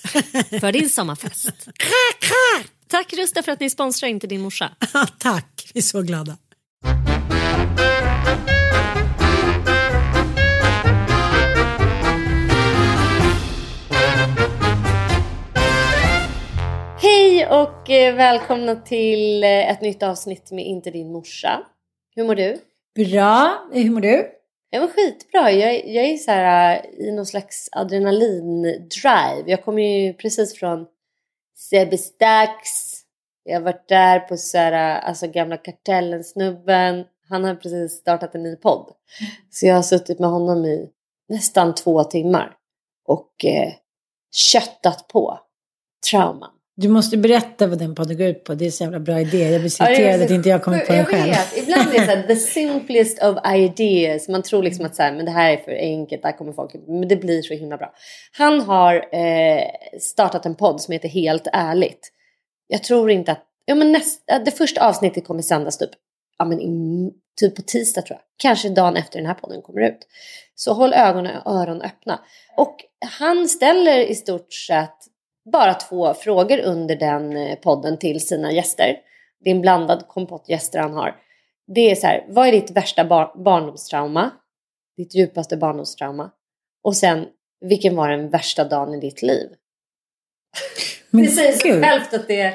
för din sommarfest. Tack Rusta för att ni sponsrar Inte din morsa. Tack, vi är så glada. Hej och eh, välkomna till eh, ett nytt avsnitt med Inte din morsa. Hur mår du? Bra, hur mår du? Jag mår skitbra. Jag, är- jag är så här äh, i någon slags adrenalin-drive. Jag kommer ju precis från Sebestax. Jag har varit där på så här, äh, alltså gamla Kartellen-snubben. Han har precis startat en ny podd. Så jag har suttit med honom i nästan två timmar. Och eh, köttat på trauman. Du måste berätta vad den podden går ut på. Det är så jävla bra idé. Jag blir så Ja, irriterad så att inte jag kommit på den själv. ibland är det så här, the simplest of ideas. Man tror liksom att så här, men det här är för enkelt, där kommer folk... Men det blir så himla bra. Han har eh, startat en podd som heter Helt ärligt. Jag tror inte att... Ja, men näst, ja, det första avsnittet kommer sändas typ, ja, men i, typ på tisdag tror jag. Kanske dagen efter den här podden kommer ut. Så håll ögonen och öron öppna. Och han ställer i stort sett bara två frågor under den eh, podden till sina gäster. Det är en blandad kompott gäster han har. Det är så här, vad är ditt värsta bar- barndomstrauma? Ditt djupaste barndomstrauma? Och sen, vilken var den värsta dagen i ditt liv? Men det säger sig självt att det,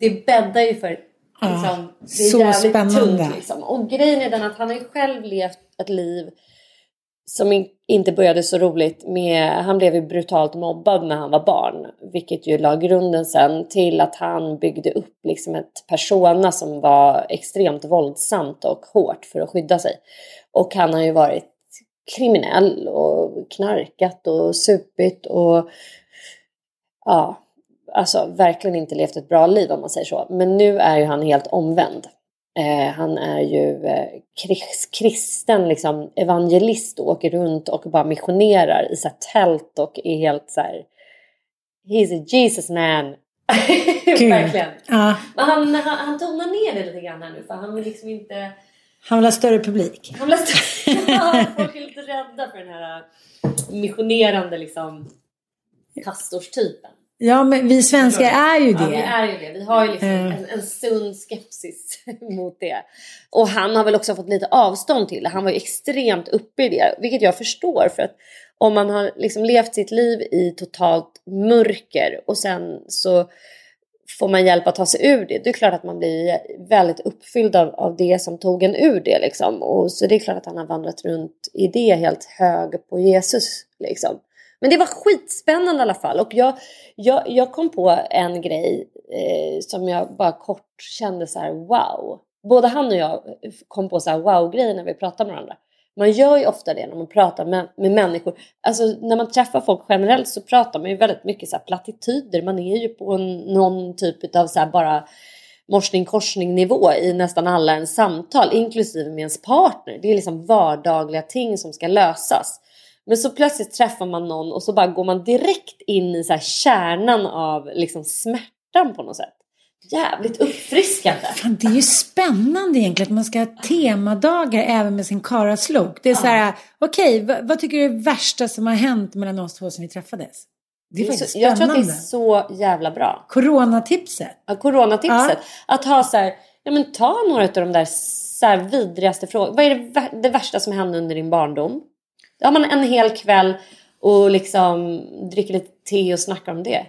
det bäddar ju för Ja, liksom, det är så jävligt spännande. tungt. Liksom. Och grejen är den att han har ju själv levt ett liv som inte började så roligt med, han blev ju brutalt mobbad när han var barn. Vilket ju la grunden sen till att han byggde upp liksom ett persona som var extremt våldsamt och hårt för att skydda sig. Och han har ju varit kriminell och knarkat och supit och ja, alltså verkligen inte levt ett bra liv om man säger så. Men nu är ju han helt omvänd. Eh, han är ju eh, kris, kristen liksom, evangelist och åker runt och bara missionerar i så tält och är helt så här... He's a Jesus man. Verkligen. Ja, Men han, han, han tonar ner det lite grann här nu för han vill liksom inte... han vill ha större publik. Han blir ja, folk är lite rädda för den här missionerande liksom pastorstypen. Ja, men vi svenskar är ju Ja, vi det. är ju det. Vi har ju liksom Mm. en, en sund skepsis mot det. Och han har väl också fått lite avstånd till det. Han var ju extremt uppe i det, vilket jag förstår. För att om man har liksom levt sitt liv i totalt mörker och sen så får man hjälp att ta sig ur det. Det är klart att man blir väldigt uppfylld av, av det som tog en ur det. Liksom. Och så det är klart att han har vandrat runt i det helt hög på Jesus. Liksom. Men det var skitspännande i alla fall. Och jag, jag, jag kom på en grej eh, som jag bara kort kände så här wow. Både han och jag eh, kom på så här wow-grejer när vi pratade med varandra. Man gör ju ofta det när man pratar med, med människor. Alltså när man träffar folk generellt så pratar man ju väldigt mycket så här plattityder. Man är ju på en, någon typ av så här bara morsning korsning nivå i nästan alla ens samtal, inklusive med ens partner. Det är liksom vardagliga ting som ska lösas. Men så plötsligt träffar man någon och så bara går man direkt in i så kärnan av liksom smärtan på något sätt. Jävligt uppfriskande. Fan, det är ju spännande egentligen att man ska ha temadagar även med sin karaslok. Det är så här, okej, vad, vad tycker du är det värsta som har hänt mellan oss två som vi träffades? Det är faktiskt så, jag tror att det är spännande. så jävla bra. Coronatipset. Ja, Coronatipset. Att ha så här, ja men ta några av de där så vidrigaste frågorna. Vad är det, det värsta som hände under din barndom? Då har man en hel kväll och liksom dricker lite te och snackar om det.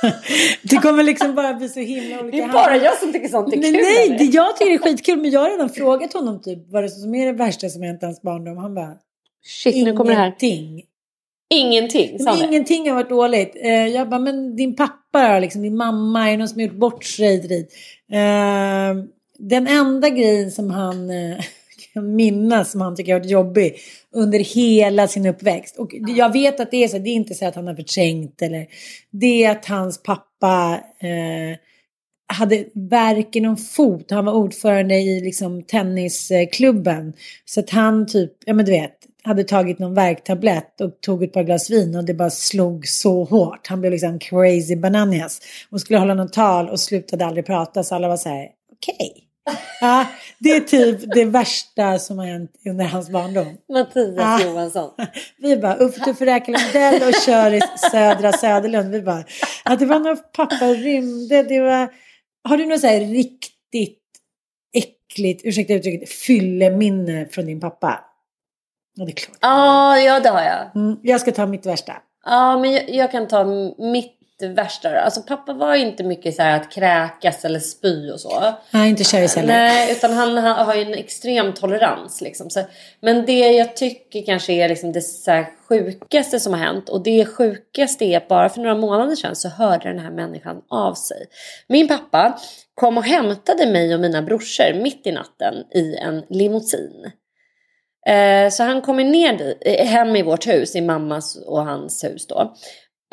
Det kommer liksom bara bli så himla olika. Det är bara jag som tycker sånt är kul. nej det, jag tycker det är skitkul men jag har redan frågat honom typ vad det är som är det värsta som hänt hans barndom. Han bara, Shit, nu kommer det här. ingenting. Ingenting, sa Men ingenting har varit dåligt. Eh, jag bara, men din pappa? Liksom, din mamma? Är det någon som har gjort bort sig? Eh, den enda grejen som han eh, kan minnas som han tycker har varit jobbig under hela sin uppväxt. Och jag vet att det är så, det är inte så att han har förträngt eller det är att hans pappa eh, hade i någon fot. Han var ordförande i liksom, tennisklubben. Så att han typ, ja men du vet, hade tagit någon värktablett och tog ett par glas vin och det bara slog så hårt. Han blev liksom crazy bananas. Och skulle hålla något tal och slutade aldrig prata så alla var så här, okej. Ja, det är typ det värsta som har hänt under hans barndom. Mattias Ah. Johansson. Vi bara upp till Fräkelundell och kör i södra Söderlund. Vi bara, att det var när pappa rymde. Det var, har du något så här riktigt äckligt, ursäkta uttrycket, fylleminne från din pappa? Ja, det är klart. Ja, ja det har jag. Mm, jag ska ta mitt värsta. Ja, men jag, jag kan ta mitt värsta då. Alltså pappa var inte mycket så här att kräkas eller spy och så. Nej, inte köris heller. Nej, utan han, han har ju en extrem tolerans. Liksom. Så, men det jag tycker kanske är liksom det så sjukaste som har hänt. Och det sjukaste är att bara för några månader sedan så hörde den här människan av sig. Min pappa kom och hämtade mig och mina brorsor mitt i natten i en limousin. Eh, så han kommer ner eh, hem i vårt hus, i mammas och hans hus då.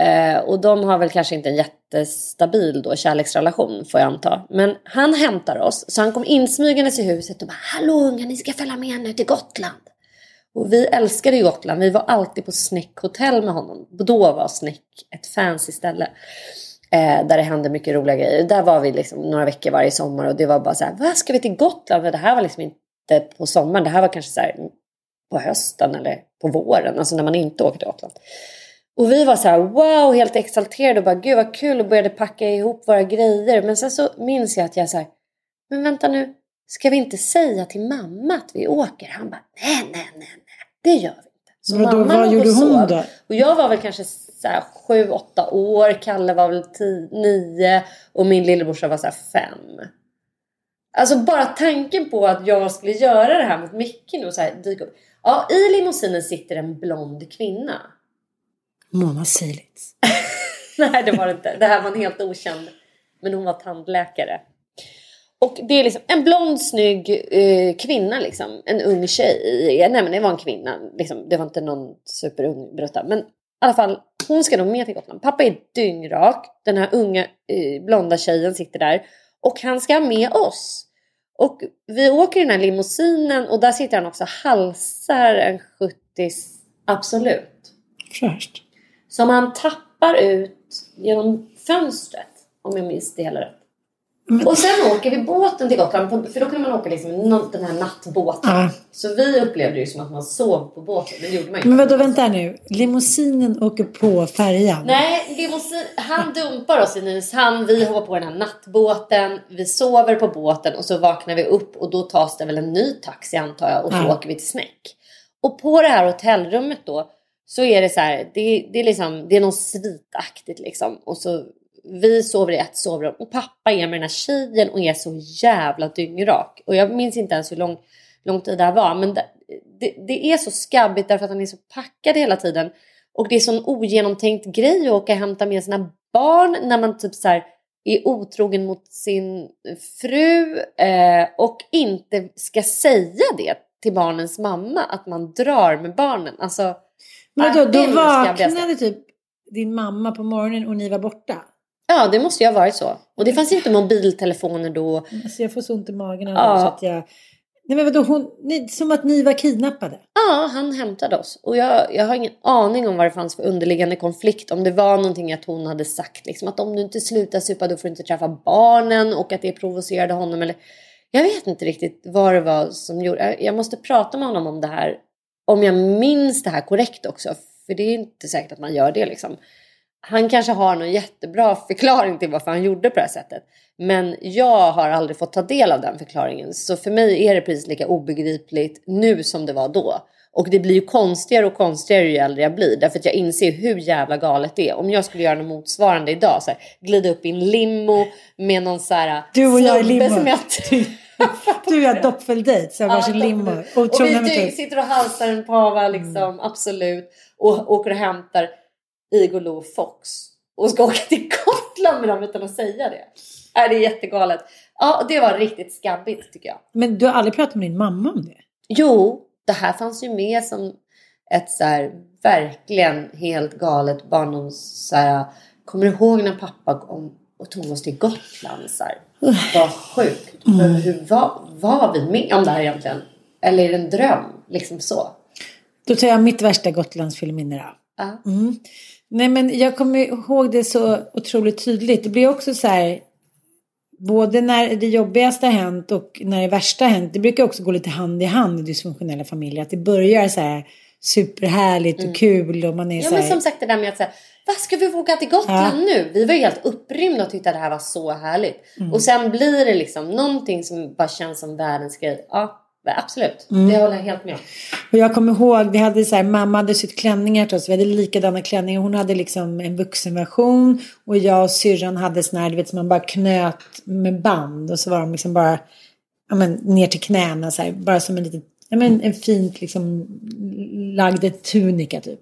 Eh, och de har väl kanske inte en jättestabil då, kärleksrelation får jag anta. Men han hämtar oss, så han kom insmygandes i huset och bara Hallå unga, ni ska följa med nu till Gotland. Och vi älskade ju Gotland, vi var alltid på Snäck hotell med honom. Då var Snäck ett fancy ställe. Eh, där det hände mycket roliga grejer. Där var vi liksom några veckor varje sommar och det var bara så här, vad ska vi till Gotland? För det här var liksom inte på sommaren, det här var kanske så här på hösten eller på våren, alltså när man inte åker till Gotland. Och vi var så här, wow, helt exalterade och bara, gud vad kul och började packa ihop våra grejer. Men sen så minns jag att jag så här, men vänta nu, ska vi inte säga till mamma att vi åker? Han bara, nej, nej, nej, nej, det gör vi inte. Så Vadå, mamma vad gjorde och hon sov. då? Och jag var väl kanske så här sju, åtta år, Kalle var väl tio, nio och min lillebrorsa var så här fem. Alltså bara tanken på att jag skulle göra det här mot Micke nu och så här dyka upp. Ja, i limousinen sitter en blond kvinna. Mona Seilitz. Nej, det var det inte. Det här var en helt okänd. Men hon var tandläkare. Och det är liksom en blond snygg eh, kvinna liksom. En ung tjej. Nej men det var en kvinna. Liksom, det var inte någon superung brutta. Men i alla fall, hon ska nog med till Gotland. Pappa är dyngrak. Den här unga eh, blonda tjejen sitter där. Och han ska med oss. Och vi åker i den här limousinen och där sitter han också halsar en 70 Absolut Först. Som han tappar ut genom fönstret. Om jag minns det hela rätt. Och sen åker vi båten till Gotland. För då kunde man åka liksom den här nattbåten. Ja. Så vi upplevde det ju som att man sov på båten. Men det gjorde man inte. Men vadå, vänta här nu. Limousinen åker på färjan. Nej, limousin, han dumpar oss i Nynäshamn. Vi hoppar på den här nattbåten. Vi sover på båten och så vaknar vi upp och då tas det väl en ny taxi antar jag och så Ja. åker vi till Snäck. Och på det här hotellrummet då så är det så här, det, det är liksom, det är något svitaktigt liksom. Och så vi sover i ett sovrum och pappa är med den här tjejen och är så jävla dyngrak. Och jag minns inte ens hur lång, lång tid det här var. Men det, det, det är så skabbigt därför att han är så packad hela tiden. Och det är sån ogenomtänkt grej att åka och hämta med sina barn när man typ så här är otrogen mot sin fru eh, och inte ska säga det till barnens mamma att man drar med barnen. Alltså, men då skabbigaste. vaknade typ din mamma på morgonen och ni var borta? Ja, det måste ju ha varit så. Och det fanns inte mobiltelefoner då. Alltså jag får så ont i magen av Ja. så att jag... Nej men vadå, hon... ni, som att ni var kidnappade? Ja, han hämtade oss. Och jag, jag har ingen aning om vad det fanns för underliggande konflikt. Om det var någonting att hon hade sagt liksom, att om du inte slutar supa då får du inte träffa barnen och att det provocerade honom. Eller... Jag vet inte riktigt vad det var som gjorde... Jag måste prata med honom om det här. Om jag minns det här korrekt också. För det är inte säkert att man gör det liksom. Han kanske har någon jättebra förklaring till varför han gjorde på det här sättet. Men jag har aldrig fått ta del av den förklaringen. Så för mig är det precis lika obegripligt nu som det var då. Och det blir ju konstigare och konstigare ju äldre jag blir. Därför att jag inser hur jävla galet det är. Om jag skulle göra något motsvarande idag. Så här, glida upp i en limo med någon så här Du och jag i limo. Du och jag doppeldejt, så jag Ja, varsin limo. Och vi dy- sitter och halsar en pava liksom, absolut. Och åker och hämtar Igolo och Fox. Och ska åka till Gotland med dem utan att säga det. Är det är jättegalet. Ja, det var riktigt skabbigt tycker jag. Men du har aldrig pratat med din mamma om det? Jo, det här fanns ju med som ett så här verkligen helt galet barndoms... Så här, kommer du ihåg när pappa kom och tog oss till Gotland? Så här, vad sjukt. Hur, hur var, var vi med om det här egentligen? Eller är det en dröm? Liksom så. Då tar jag mitt värsta Gotlandsfilmminne då. Ja. Mm. Nej men jag kommer ihåg det så otroligt tydligt. Det blir också så här. Både när det jobbigaste har hänt och när det värsta har hänt. Det brukar också gå lite hand i hand i dysfunktionella familjer. Att det börjar så här superhärligt och kul och man är Mm. Ja så men här. som sagt det där med att säga vad ska vi åka till Gotland nu? Vi var ju helt upprymda och tyckte att det här var så härligt. Mm. Och sen blir det liksom någonting som bara känns som världens grej. Ja, absolut. Mm. Det håller jag helt med om. Och jag kommer ihåg, vi hade så här, mamma hade sytt klänningar till oss. Vi hade likadana klänningar. Hon hade liksom en vuxenversion. Och jag och syrran hade såna här, du vet, som man bara knöt med band. Och så var de liksom bara, ja men ner till knäna så här. Bara som en liten, ja men en fint liksom lagd tunika typ.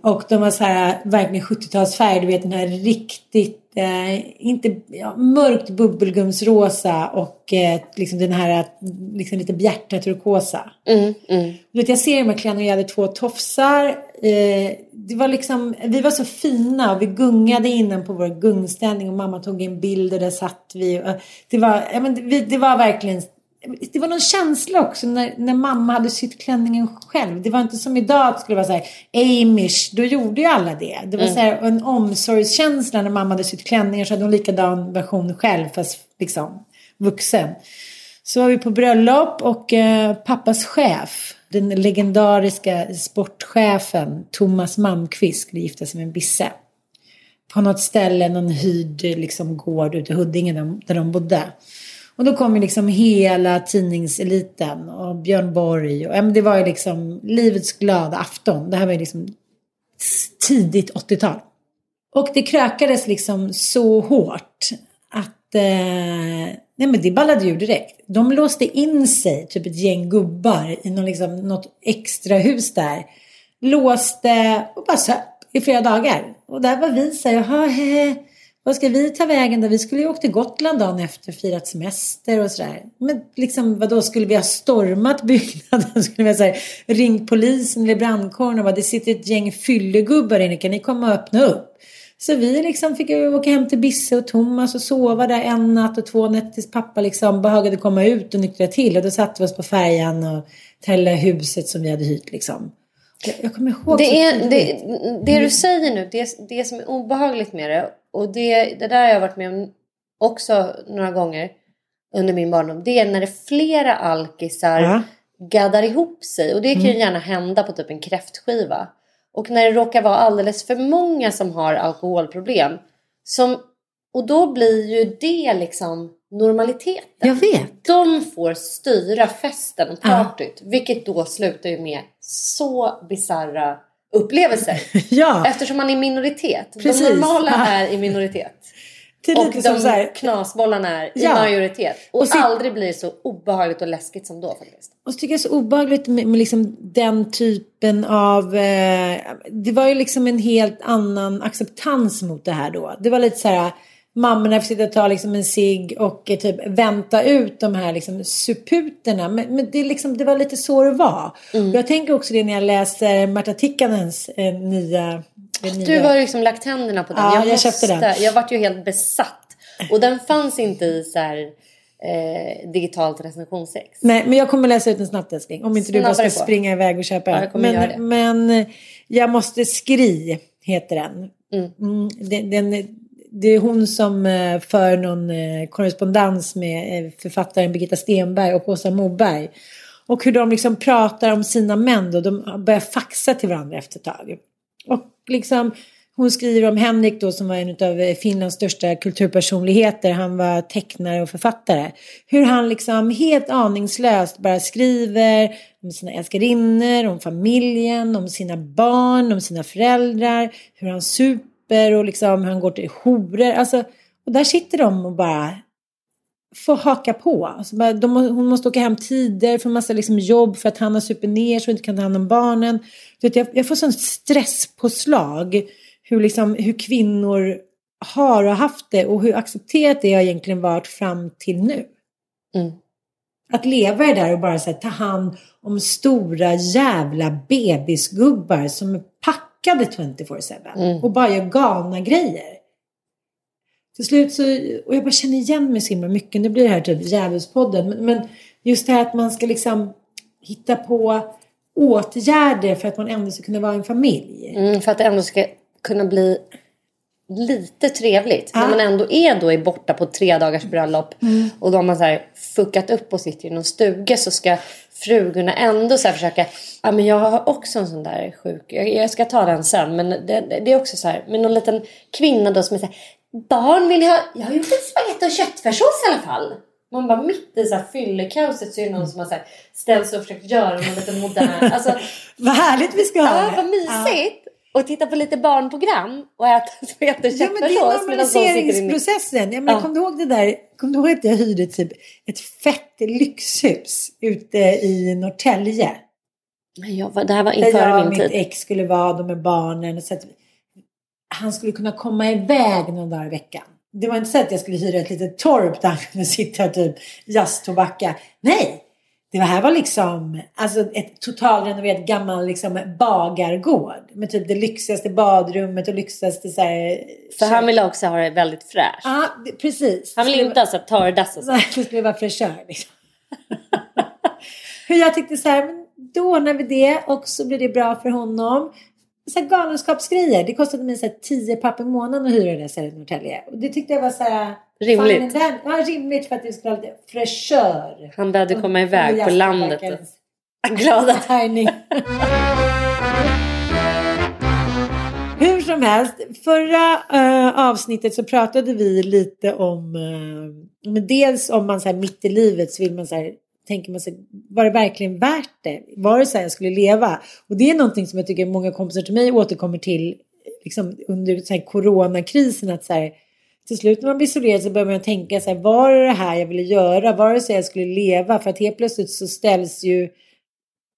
Och de var så här, verkligen 70-talsfärg. Du vet den här riktigt, eh, inte, ja, mörkt bubbelgumsrosa. Och eh, liksom den här liksom lite bjärta turkosa. Mm, mm. Du vet, jag ser de här klänningarna, jag hade två tofsar. Eh, det var liksom, vi var så fina och vi gungade innan på vår gungställning och mamma tog en bild och där satt vi. Och, det, var, ja, men, det, det var verkligen, det var någon känsla också när, när mamma hade sytt klänningen själv. Det var inte som idag att det skulle vara så här, Amish, då gjorde ju alla det. Det var så här, en omsorgskänsla när mamma hade sytt klänningar så hade hon likadan version själv fast liksom vuxen. Så var vi på bröllop och eh, pappas chef, den legendariska sportchefen Thomas Malmqvist skulle gifta sig med en bisse. På något ställe, någon hyrd liksom, gård ute i Huddinge där de bodde. Och då kom ju liksom hela tidningseliten och Björn Borg. Och, ja, men det var ju liksom livets glada afton. Det här var ju liksom tidigt 80-tal. Och det krökades liksom så hårt att eh, nej men det ballade ju direkt. De låste in sig, typ ett gäng gubbar i någon, liksom, något extra hus där. Låste och bara söp i flera dagar. Och där var vi så här, jaha, he, vad ska vi ta vägen då? Vi skulle ju åka till Gotland dagen efter, firat semester och sådär. Men liksom, vadå, skulle vi ha stormat byggnaden? Skulle vi ha så här, ringt polisen eller brandkåren och bara, det sitter ett gäng fyllegubbar inne, kan ni komma och öppna upp? Så vi liksom fick åka hem till Bisse och Thomas och sova där en natt och två nätter tills pappa liksom behagade komma ut och nyktra till. Och då satte vi oss på färjan och lilla huset som vi hade hyrt liksom. Jag, jag kommer ihåg Det, är, det, det du säger nu, det, det som är obehagligt med det och det, det där har jag varit med om också några gånger under min barndom. Det är när det är flera alkisar Ja. gaddar ihop sig och det kan ju gärna hända på typ en kräftskiva. Och när det råkar vara alldeles för många som har alkoholproblem. Som, och då blir ju det liksom normaliteten. Jag vet. De får styra festen och Ja. partyt. Vilket då slutar ju med så bizarra upplevelser. Ja, Eftersom man är minoritet. Precis. De normala Ja. är i minoritet. Och de så här, knasbollarna är Ja. i majoritet. Och, Och så- aldrig blir så obehagligt och läskigt som då faktiskt. Och så tycker jag det är så obehagligt med, med liksom den typen av... Eh, det var ju liksom en helt annan acceptans mot det här då. Det var lite så här... Mammorna fick sitta och ta liksom en cigg och eh, typ vänta ut de här liksom suputerna. Men, men det, liksom, det var lite så det var. Mm. Jag tänker också det när jag läser Marta Tikkanens eh, nya... nya Du har liksom lagt händerna på den. Ja, jag köpte den. Jag vart ju helt besatt. Och den fanns inte i så här, eh, digitalt recensionsex. Nej, men jag kommer läsa ut den snabbt älskling. Om inte du bara ska Snabbare på. springa iväg och köpa Ja, jag men, men jag måste skri, heter den. Mm. Mm, den, den. Det är hon som eh, för någon eh, korrespondens med eh, författaren Birgitta Stenberg och Åsa Moberg. Och hur de liksom pratar om sina män då. De börjar faxa till varandra efter ett tag. Och liksom, hon skriver om Henrik då som var en av Finlands största kulturpersonligheter. Han var tecknare och författare. Hur han liksom helt aningslöst bara skriver om sina älskarinnor, om familjen, om sina barn, om sina föräldrar. Hur han super och liksom han går till jourer. Alltså, och där sitter de och bara får haka på. Alltså bara, de, hon måste åka hem tider för massa liksom jobb för att han har super ner så inte kan ta hand om barnen. Du vet, jag, jag får sån stresspåslag hur, liksom, hur kvinnor har och haft det och hur accepterat det har egentligen varit fram till nu. Mm. Att leva i det där och bara så här, ta hand om stora jävla bebisgubbar som är packade 24-7 Mm. och bara gör galna grejer. Till slut så, och jag bara känner igen mig så himla mycket. Nu blir det här typ djävulspodden. Men, men just det här att man ska liksom hitta på åtgärder för att man ändå ska kunna vara en familj. Mm, för att det ändå ska kunna bli lite trevligt. Ja. När man ändå är då är borta på tre dagars bröllop Mm. och då har man så här fuckat upp och sitter i någon stuga så ska frugorna ändå så här försöka. Ja men jag har också en sån där sjuk. Jag, ska ta den sen men det, det är också så här med någon liten kvinna då som är så här. Barn vill ha. Jag har gjort en spagetti och köttfärssås i alla fall. Man bara mitt i så här fyllekaoset så är det någon som har så här ställt sig och försökt göra någon liten modern. Alltså, Vad härligt vi ska ha Ja, det. vad mysigt! Och titta på lite barnprogram och äta spagetti och Ja, men det är köttfärssås normaliseringsprocessen. Ja, men Ja. Kom du ihåg det där? Kom du ihåg att jag hyrde typ ett fett lyxhus ute i Norrtälje? Men jag var, det här var Där inför jag och min mitt tid. ex skulle vara, de med barnen. Så att han skulle kunna komma iväg någon dag i veckan. Det var inte så att jag skulle hyra ett litet torp där han kunde sitta och typ jazztobacka. Nej! Det här var liksom alltså ett totalrenoverat gammal liksom, bagargård. Med typ det lyxigaste badrummet och lyxigaste så här, För han ville också ha det väldigt fräscht. Ja, det- precis. Han ville inte ha så torrdass och så. Nej, det skulle vara fräschör. Liksom. Hur jag tyckte så här, men då ordnar vi det och så blir det bra för honom. Så här galenskapsgrejer. Det kostade mig så här 10 papp i månaden att hyra det stället i Norrtälje. Och det tyckte jag var så här... Rimligt. Ja, rimligt för att det skulle ha lite fräschör. Han behövde komma iväg Och på landet. jazztillverkarens Glada. Härning. Hur som helst, förra eh, avsnittet så pratade vi lite om, uh, dels om man så här mitt i livet så vill man så här, tänker man sig, var det verkligen värt det? Var det så här jag skulle leva? Och det är någonting som jag tycker många kompisar till mig återkommer till liksom under så här coronakrisen att så här, till slut när man blir isolerad så börjar man tänka så här, var det det här jag ville göra? Var det så jag skulle leva? För att helt plötsligt så ställs ju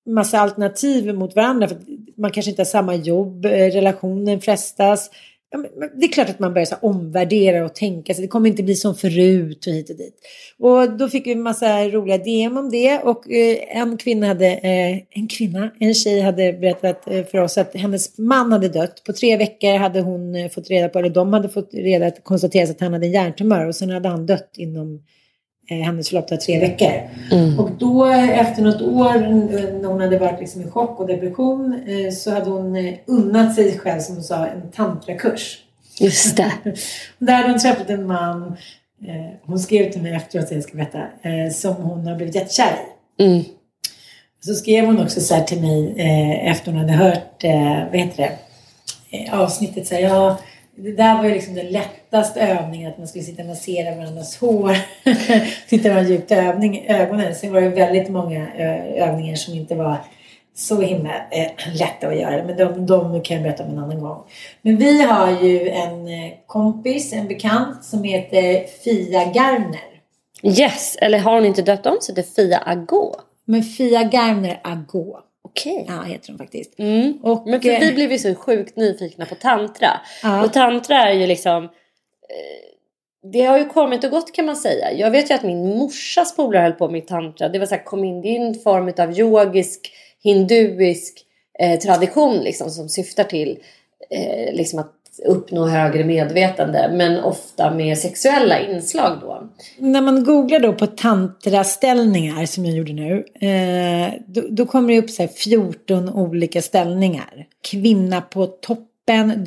massa alternativ mot varandra. För man kanske inte har samma jobb, eh, relationen frestas. Ja, men- men Det är klart att man börjar så omvärdera och tänka sig det kommer inte bli som förut och hit och dit. Och då fick vi en massa roliga DM om det och eh, en kvinna hade, eh, en kvinna, en tjej hade berättat eh, för oss att hennes man hade dött. På tre veckor hade hon fått reda på, eller de hade fått reda på, konstateras att han hade en hjärntumör och sen hade han dött inom hennes förlopp tar tre veckor. Och då efter något år eh, när hon hade varit liksom i chock och depression eh, så hade hon eh, unnat sig själv som hon sa en tantrakurs. Just det. Där hade hon träffat en man, eh, hon skrev till mig efteråt, jag ska berätta, eh, som hon har blivit jättekär i. Mm. Så skrev hon också så här till mig eh, efter hon hade hört, eh, vad heter det, eh, avsnittet så här, ja, det där var ju liksom den lättaste övningen, att man skulle sitta och massera varandras hår. Titta man djupt i övning, ögonen. Sen var det väldigt många eh, övningar som inte var så himla eh, lätta att göra. Men de, de kan jag berätta om en annan gång. Men vi har ju en eh, kompis, en bekant som heter Fia Garner. Yes, eller har hon inte döpt om sig till Fia Agå? Men Fia Garner Agå. Okej. Ja, heter hon faktiskt. Mm. Och, Men för eh, vi blev ju så sjukt nyfikna på tantra. Ja. Och tantra är ju liksom... Eh, det har ju kommit och gått kan man säga. Jag vet ju att min morsas polare höll på med tantra. Det var så här, kom in, det är en form av yogisk, hinduisk eh, tradition liksom som syftar till eh, liksom att uppnå högre medvetande. Men ofta med sexuella inslag då. När man googlar då på tantraställningar som jag gjorde nu. Eh, då, då kommer det upp så här 14 olika ställningar. Kvinna på toppen,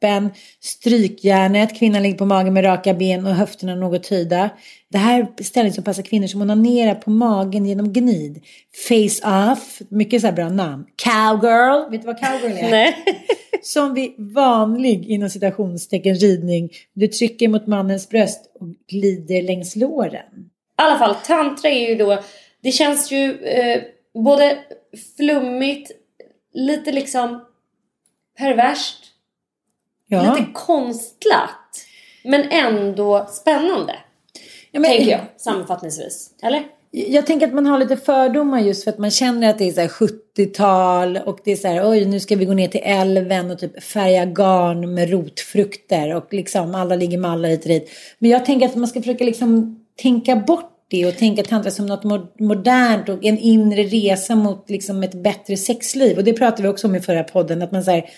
droppen, strykjärnet, kvinnan ligger på magen med raka ben och höfterna något höjda. Det här är ställning som passar kvinnor som onanerar på magen genom gnid. Face off, mycket så här bra namn. Cowgirl, vet du vad cowgirl är? Nej. Som vid vanlig inom citationstecken ridning. Du trycker mot mannens bröst och glider längs låren. I alla fall, tantra är ju då... Det känns ju eh, både flummigt, lite liksom perverst, Ja. lite konstlat. Men ändå spännande, ja men, tänker jag sammanfattningsvis. Eller? Jag tänker att man har lite fördomar just för att man känner att det är så här 70-tal och det är så här oj nu ska vi gå ner till älven och typ färga garn med rotfrukter och liksom alla ligger med alla hit och dit. Men jag tänker att man ska försöka liksom tänka bort det och tänka tantra som något mo- modernt och en inre resa mot liksom ett bättre sexliv. Och det pratade vi också om i förra podden att man så här,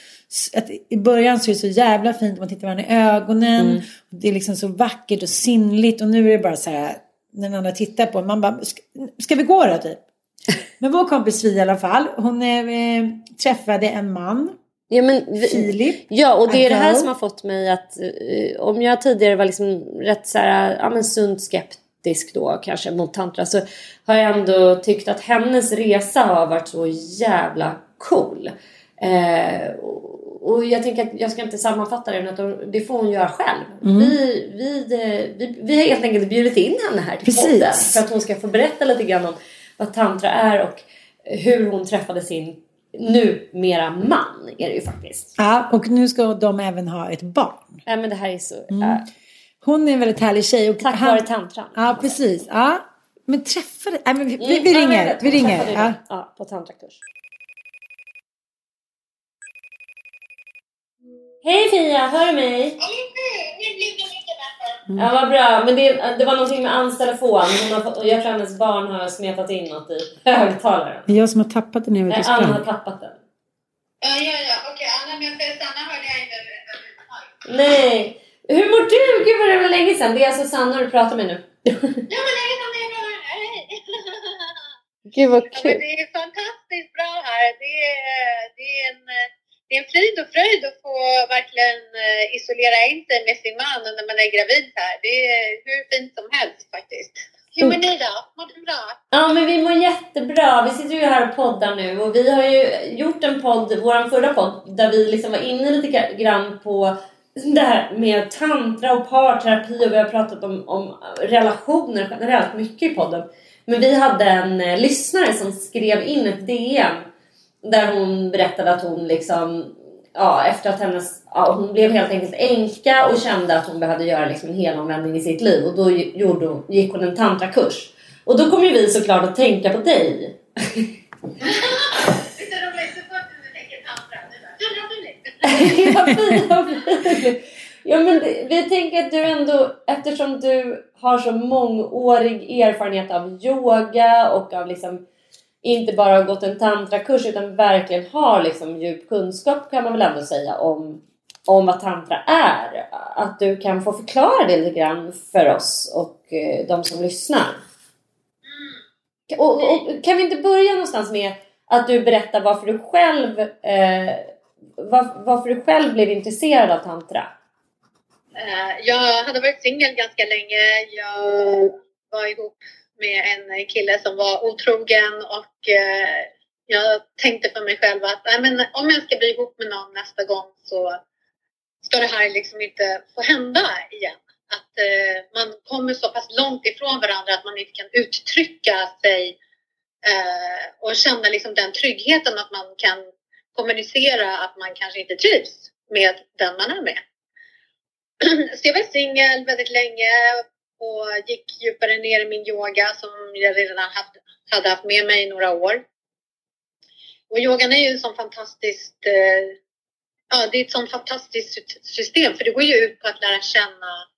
att i början så är det så jävla fint, man tittar varandra i ögonen. Och det är liksom så vackert och sinnligt och nu är det bara så här när den andra tittar på man bara, ska, ska vi gå då typ? Men vår kompis Fia i alla fall, hon eh, träffade en man, Ja, men vi, Filip. ja, och det är det här som har fått mig att... eh, om jag tidigare var liksom rätt så här, ja, men sunt skeptisk då kanske mot tantra så har jag ändå tyckt att hennes resa har varit så jävla cool. Eh, och- jag tänker att jag ska inte sammanfatta det, utan det får hon göra själv. Mm. Vi, vi, eh, vi, vi har helt enkelt bjudit in henne här till Precis. podden för att hon ska få berätta lite grann om vad tantra är och hur hon träffade sin numera man är det ju faktiskt. Ja, och nu ska de även ha ett barn. Nej men det här är så... Mm. äh, Hon är en väldigt härlig tjej. Och tack han- vare tantran. Ja, precis. Ja. Men träffade... Nej, men vi, vi, Mm, vi ja, jag ringer. Vi ringer. Ja. ja, på tantrakurs. Hej Fia, hör du mig? Ja vad bra, men det, det var någonting med hans telefon. Hon har fått, jag tror hennes barn har smetat in något i högtalaren. Det är jag som har tappat den när jag var ute och Anna har tappat den. Ja, ja, ja. Okej, Anna, men Sanna hörde jag inte. Nej! Hur mår du? Gud vad det var länge sedan. Det är alltså Sanna du pratar med nu. Ja, men det är det är bra här. Hej! Gud vad Ja, men det är fantastiskt bra här. Det är, det är, en, det är en frid och fröjd att få verkligen eh, isolera in sig med sin man när man är gravid här. Det är hur fint som helst faktiskt. Hur mår ni då? Mår du bra? Ja, men vi mår jättebra. Vi sitter ju här och poddar nu och vi har ju gjort en podd, vår förra podd, där vi liksom var inne lite grann på det här med tantra och parterapi och vi har pratat om, om relationer generellt mycket i podden. Men vi hade en eh, lyssnare som skrev in ett DM där hon berättade att hon liksom Ja, efter att hennes, ja, hon blev helt enkelt änka och kände att hon behövde göra liksom en helomvändning i sitt liv och då gjorde gick hon en tantrakurs. Och då kom ju vi såklart att tänka på dig. Ja, men vi tänker att du ändå, eftersom du har så mångårig erfarenhet av yoga och av liksom inte bara har gått en tantrakurs utan verkligen har liksom djup kunskap kan man väl ändå säga om om vad tantra är. Att du kan få förklara det lite grann för oss och eh, de som lyssnar. Och, och, kan vi inte börja någonstans med att du berättar varför du själv eh, var, varför du själv blev intresserad av tantra? Eh, jag hade varit singel ganska länge. Jag var ihop med en kille som var otrogen och eh, jag tänkte för mig själv att nej, men om jag ska bli ihop med någon nästa gång så ska det här liksom inte få hända igen. Att eh, man kommer så pass långt ifrån varandra att man inte kan uttrycka sig eh, och känna liksom den tryggheten att man kan kommunicera att man kanske inte trivs med den man är med. Så jag var singel väldigt länge och gick djupare ner i min yoga som jag redan haft, hade haft med mig i några år. Och yogan är ju så fantastiskt eh, ja, det är ett sånt fantastiskt system för det går ju ut på att lära känna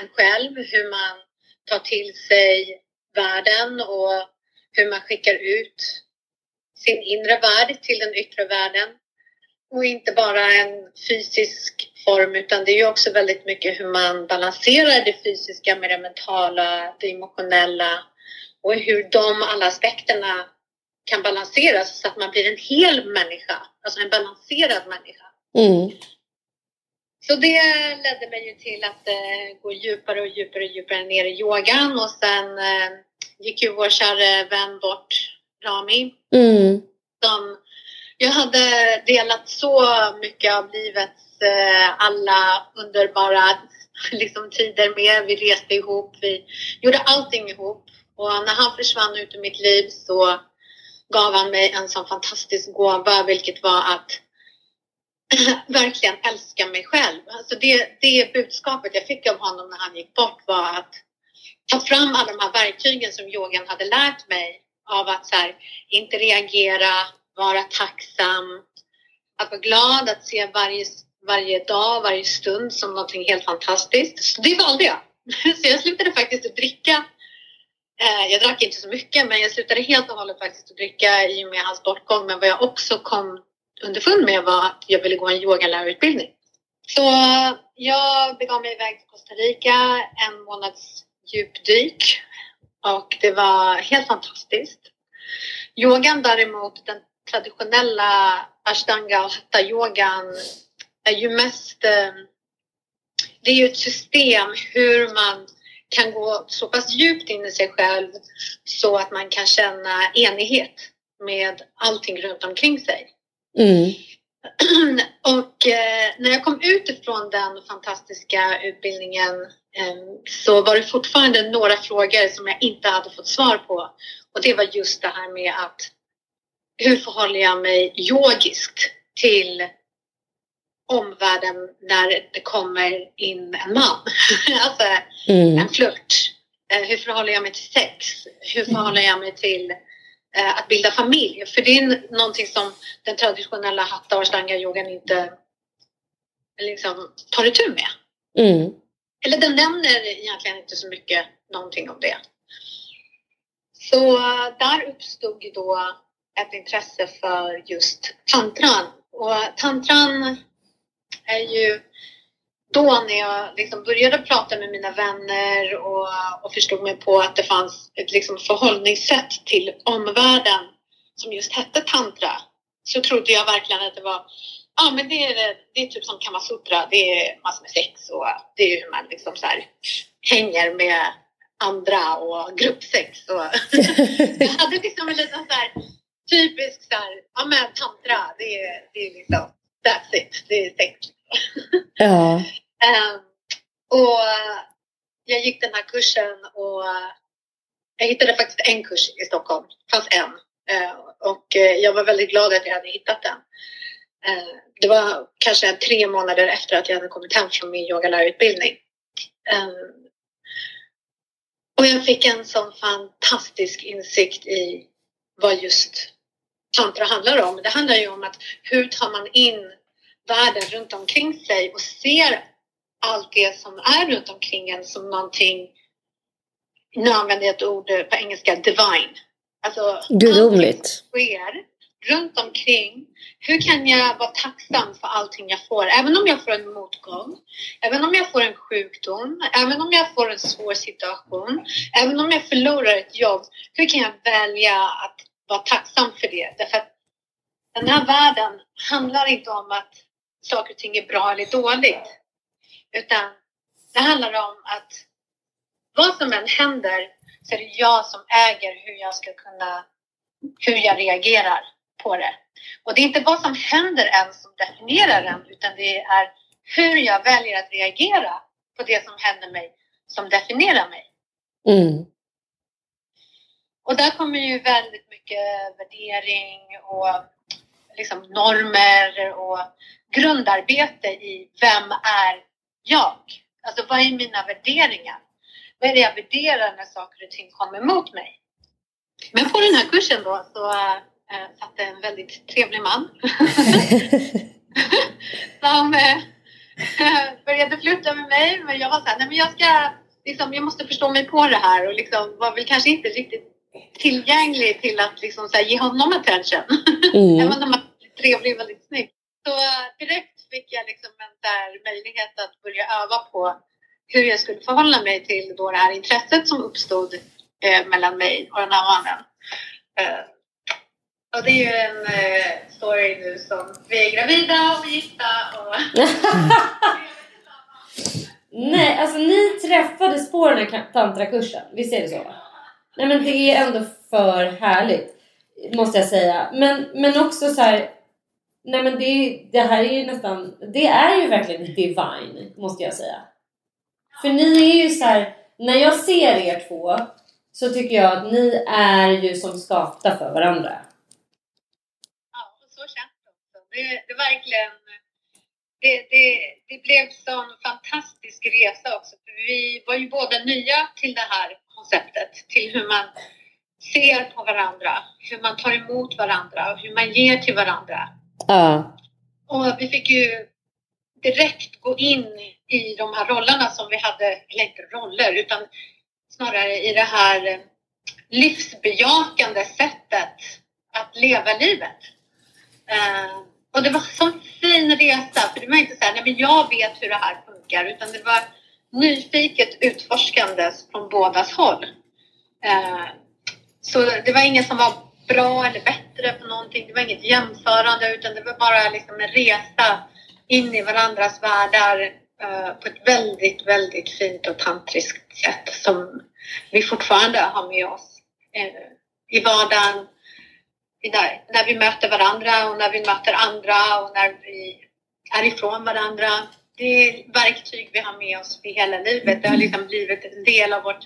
en själv, hur man tar till sig världen och hur man skickar ut sin inre värld till den yttre världen. Och inte bara en fysisk form utan det är ju också väldigt mycket hur man balanserar det fysiska med det mentala, det emotionella och hur de alla aspekterna kan balanseras så att man blir en hel människa, alltså en balanserad människa. Mm. Så det ledde mig ju till att eh, gå djupare och djupare och djupare ner i yogan och sen eh, gick ju vår kära vän bort, Rami. Mm. Som jag hade delat så mycket av livets eh, alla underbara liksom, tider med. Vi reste ihop, vi gjorde allting ihop. Och när han försvann ut ur mitt liv så gav han mig en sån fantastisk gåva, vilket var att verkligen älska mig själv. Alltså det, det budskapet jag fick av honom när han gick bort var att ta fram alla de här verktygen som yogan hade lärt mig av att så här, inte reagera, vara tacksam, att vara glad, att se varje, varje dag, varje stund som någonting helt fantastiskt. Så det valde jag. Så jag slutade faktiskt att dricka. Eh, jag drack inte så mycket, men jag slutade helt och hållet faktiskt att dricka i och med hans bortgång. Men vad jag också kom underfund med var att jag ville gå en yogalärarutbildning. Så jag begav mig iväg till Costa Rica, en månads djupdyk och det var helt fantastiskt. Yogan däremot, den traditionella ashtanga och hatha-yogan är ju mest eh, det är ju ett system hur man kan gå så pass djupt in i sig själv så att man kan känna enighet med allting runt omkring sig. Mm. Och eh, när jag kom ut ifrån den fantastiska utbildningen eh, så var det fortfarande några frågor som jag inte hade fått svar på. Och det var just det här med att hur förhåller jag mig yogiskt till omvärlden när det kommer in en man? alltså mm. en flört. Eh, hur förhåller jag mig till sex? Hur förhåller jag mig till Eh, att bilda familj. För det är någonting som den traditionella hatta och stanga-yogan inte liksom, tar itu med. Mm. Eller den nämner egentligen inte så mycket någonting om det. Så där uppstod då ett intresse för just tantran. Och tantran är ju då när jag liksom började prata med mina vänner och, och förstod mig på att det fanns ett liksom förhållningssätt till omvärlden som just hette tantra så trodde jag verkligen att det var Ja men det är, det är typ som kamasutra, det är massor med sex och det är hur man liksom så här hänger med andra och gruppsex. Och jag hade liksom en liten så här typisk så här, ja men tantra, det är, det är liksom that's it, det är sex. Ja. um, och jag gick den här kursen och jag hittade faktiskt en kurs i Stockholm. Det fanns en. Uh, och uh, jag var väldigt glad att jag hade hittat den. Uh, det var kanske tre månader efter att jag hade kommit hem från min yogalärarutbildning. Um, och jag fick en sån fantastisk insikt i vad just tantra handlar om. Det handlar ju om att hur tar man in världen runt omkring sig och ser allt det som är runt omkring en som någonting, nu använder jag ett ord på engelska, divine. Alltså, Gudomligt. sker runt omkring. Hur kan jag vara tacksam för allting jag får? Även om jag får en motgång, även om jag får en sjukdom, även om jag får en svår situation, även om jag förlorar ett jobb. Hur kan jag välja att vara tacksam för det? Därför att den här världen handlar inte om att saker och ting är bra eller dåligt. Utan det handlar om att vad som än händer så är det jag som äger hur jag ska kunna, hur jag reagerar på det. Och det är inte vad som händer än som definierar den, utan det är hur jag väljer att reagera på det som händer mig som definierar mig. Mm. Och där kommer ju väldigt mycket värdering och liksom normer och grundarbete i vem är jag? Alltså vad är mina värderingar? Vad är det jag värderar när saker och ting kommer emot mig? Men på den här kursen då så äh, satt en väldigt trevlig man som äh, började flytta med mig. Men jag var så här, nej men jag ska, liksom, jag måste förstå mig på det här och liksom var väl kanske inte riktigt tillgänglig till att liksom, så här, ge honom attention. Mm. Även om han är trevlig och väldigt snygg. Så direkt fick jag liksom en där möjlighet att börja öva på hur jag skulle förhålla mig till då det här intresset som uppstod eh, mellan mig och den här mannen. Eh, och det är ju en eh, story nu som vi är gravida och gifta och... Nej, alltså ni träffades på den här tantrakursen, visst är det så? Nej men det är ändå för härligt, måste jag säga. Men, men också så här, Nej men det, det här är ju nästan, det är ju verkligen divine måste jag säga. För ni är ju så här, när jag ser er två så tycker jag att ni är ju som skapta för varandra. Ja, och så känns det också. Det, det verkligen, det, det, det blev sån fantastisk resa också. För vi var ju båda nya till det här konceptet, till hur man ser på varandra, hur man tar emot varandra och hur man ger till varandra. Ja. Och vi fick ju direkt gå in i de här rollerna som vi hade, eller inte roller, utan snarare i det här livsbejakande sättet att leva livet. Uh, och det var en sån fin resa, för det var inte så här, nej men jag vet hur det här funkar, utan det var nyfiket utforskande från bådas håll. Eh, så det var ingen som var bra eller bättre på någonting. Det var inget jämförande utan det var bara liksom en resa in i varandras världar eh, på ett väldigt, väldigt fint och tantriskt sätt som vi fortfarande har med oss eh, i vardagen. När vi möter varandra och när vi möter andra och när vi är ifrån varandra. Det är verktyg vi har med oss för hela livet. Det har liksom blivit en del av vårt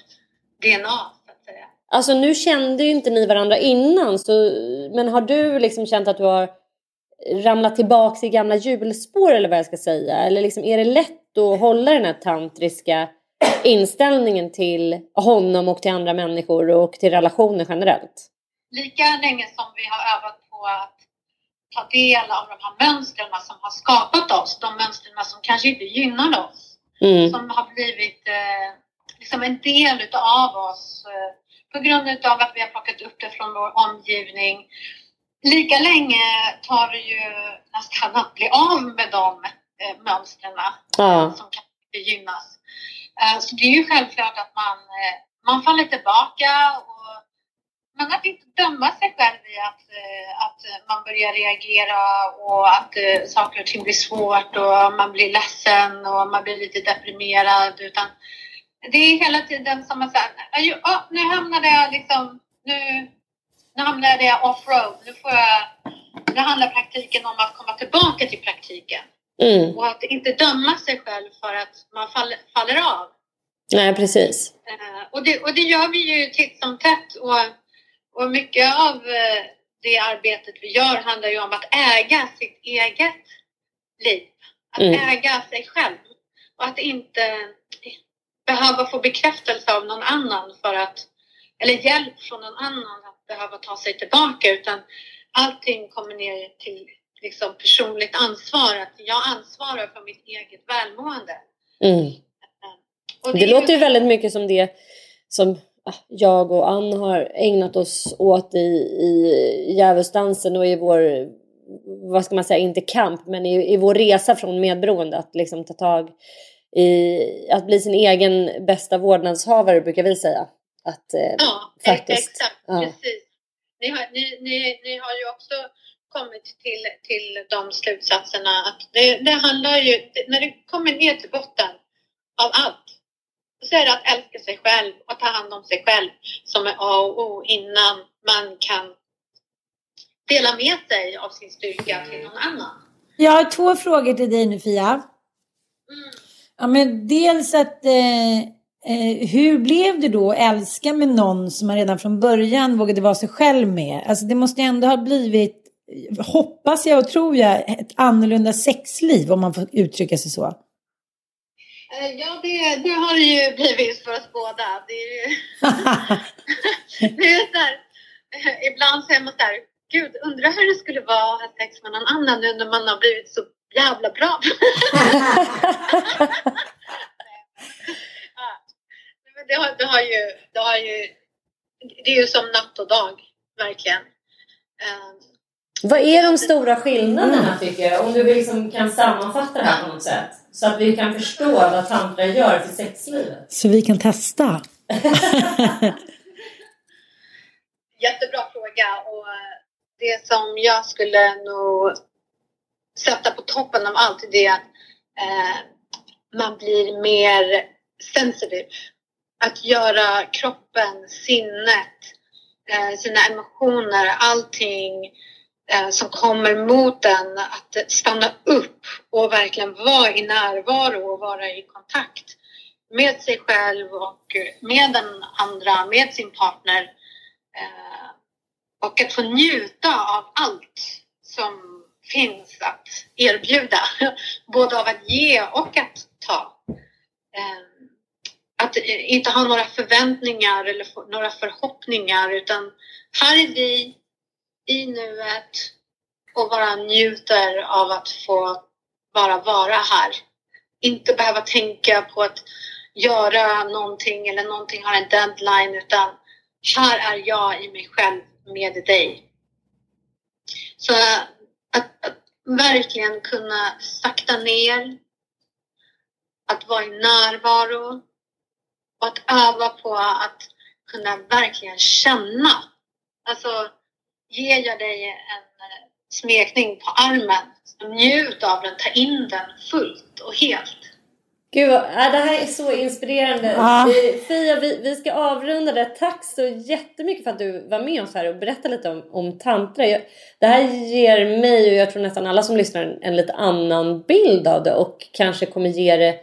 DNA så att säga. Alltså nu kände ju inte ni varandra innan, så, men har du liksom känt att du har ramlat tillbaks i gamla hjulspår eller vad jag ska säga? Eller liksom, är det lätt att hålla den här tantriska inställningen till honom och till andra människor och till relationer generellt? Lika länge som vi har övat på att ta del av de här mönstren som har skapat oss, de mönstren som kanske inte gynnar oss, mm. som har blivit eh, liksom en del utav oss eh, på grund av att vi har plockat upp det från vår omgivning. Lika länge tar det ju nästan att bli av med de eh, mönstren ja. som kan gynnas. Eh, så det är ju självklart att man, eh, man faller tillbaka och, men att inte döma sig själv i att, eh, att man börjar reagera och att eh, saker och ting blir svårt och man blir ledsen och man blir lite deprimerad utan det är hela tiden som att säga, oh, nu hamnade jag liksom, nu, nu hamnade jag off-road. Nu, får jag, nu handlar praktiken om att komma tillbaka till praktiken. Mm. Och att inte döma sig själv för att man faller, faller av. Nej, precis. Uh, och, det, och det gör vi ju titt som tätt. Och, och mycket av uh, det arbetet vi gör handlar ju om att äga sitt eget liv. Att mm. äga sig själv. Och att inte behöva få bekräftelse av någon annan för att, eller hjälp från någon annan att behöva ta sig tillbaka utan allting kommer ner till liksom personligt ansvar. Att jag ansvarar för mitt eget välmående. Mm. det, det låter ju väldigt mycket som det som jag och Ann har ägnat oss åt i, i djävulsdansen och i vår, vad ska man säga, inte kamp, men i, i vår resa från medberoende. Att liksom ta tag i, att bli sin egen bästa vårdnadshavare brukar vi säga. Att, eh, Ja, faktiskt. exakt. Ja. Precis. Ni har, ni, ni, ni har ju också kommit till, till de slutsatserna att det, det handlar ju, när det kommer ner till botten av allt, så är det att älska sig själv och ta hand om sig själv som är A och O innan man kan dela med sig av sin styrka till någon annan. Jag har två frågor till dig nu Fia. Mm. Ja, men dels att eh, eh, hur blev du då att älska med någon som man redan från början vågade vara sig själv med? Alltså det måste ändå ha blivit, hoppas jag och tror jag, ett annorlunda sexliv om man får uttrycka sig så. Eh, Ja, det, det har det ju blivit för oss båda. Det är ju... det är så här, eh, ibland är man så här, gud, undrar hur det skulle vara att ha sex med någon annan nu när man har blivit så jävla bra. Men det, har, det, har ju, det har ju, det är ju som natt och dag, verkligen. Vad är de stora skillnaderna tycker jag? Om du liksom kan sammanfatta det här på något sätt. Så att vi kan förstå vad tantra gör för sexlivet. Så vi kan testa. Jättebra fråga och det som jag skulle nog sätta på toppen av allt det är att eh, man blir mer sensitive. Att göra kroppen, sinnet, eh, sina emotioner, allting eh, Eh, som kommer mot en att stanna upp och verkligen vara i närvaro och vara i kontakt med sig själv och med den andra, med sin partner. Eh, och att få njuta av allt som finns att erbjuda. Både av att ge och att ta. Eh, att inte ha några förväntningar eller några förhoppningar utan här är vi i nuet och bara njuter av att få bara vara här. Inte behöva tänka på att göra någonting eller någonting har en deadline utan här är jag i mig själv med dig. Så att, att verkligen kunna sakta ner, att vara i närvaro och att öva på att kunna verkligen känna. Alltså, ger jag dig en eh, smekning på armen, njut av den, ta in den fullt och helt. Gud, vad, äh, det här är så inspirerande. Ja. Fia, vi, vi ska avrunda det. Tack så jättemycket för att du var med oss här och berättade lite om, om tantra. Jag, det här ger mig och jag tror nästan alla som lyssnar en, en lite annan bild av det och kanske kommer ge det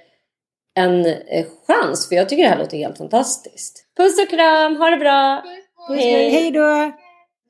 en eh, chans. För jag tycker det här låter helt fantastiskt. Puss och kram, ha det bra! Hej. Hej då!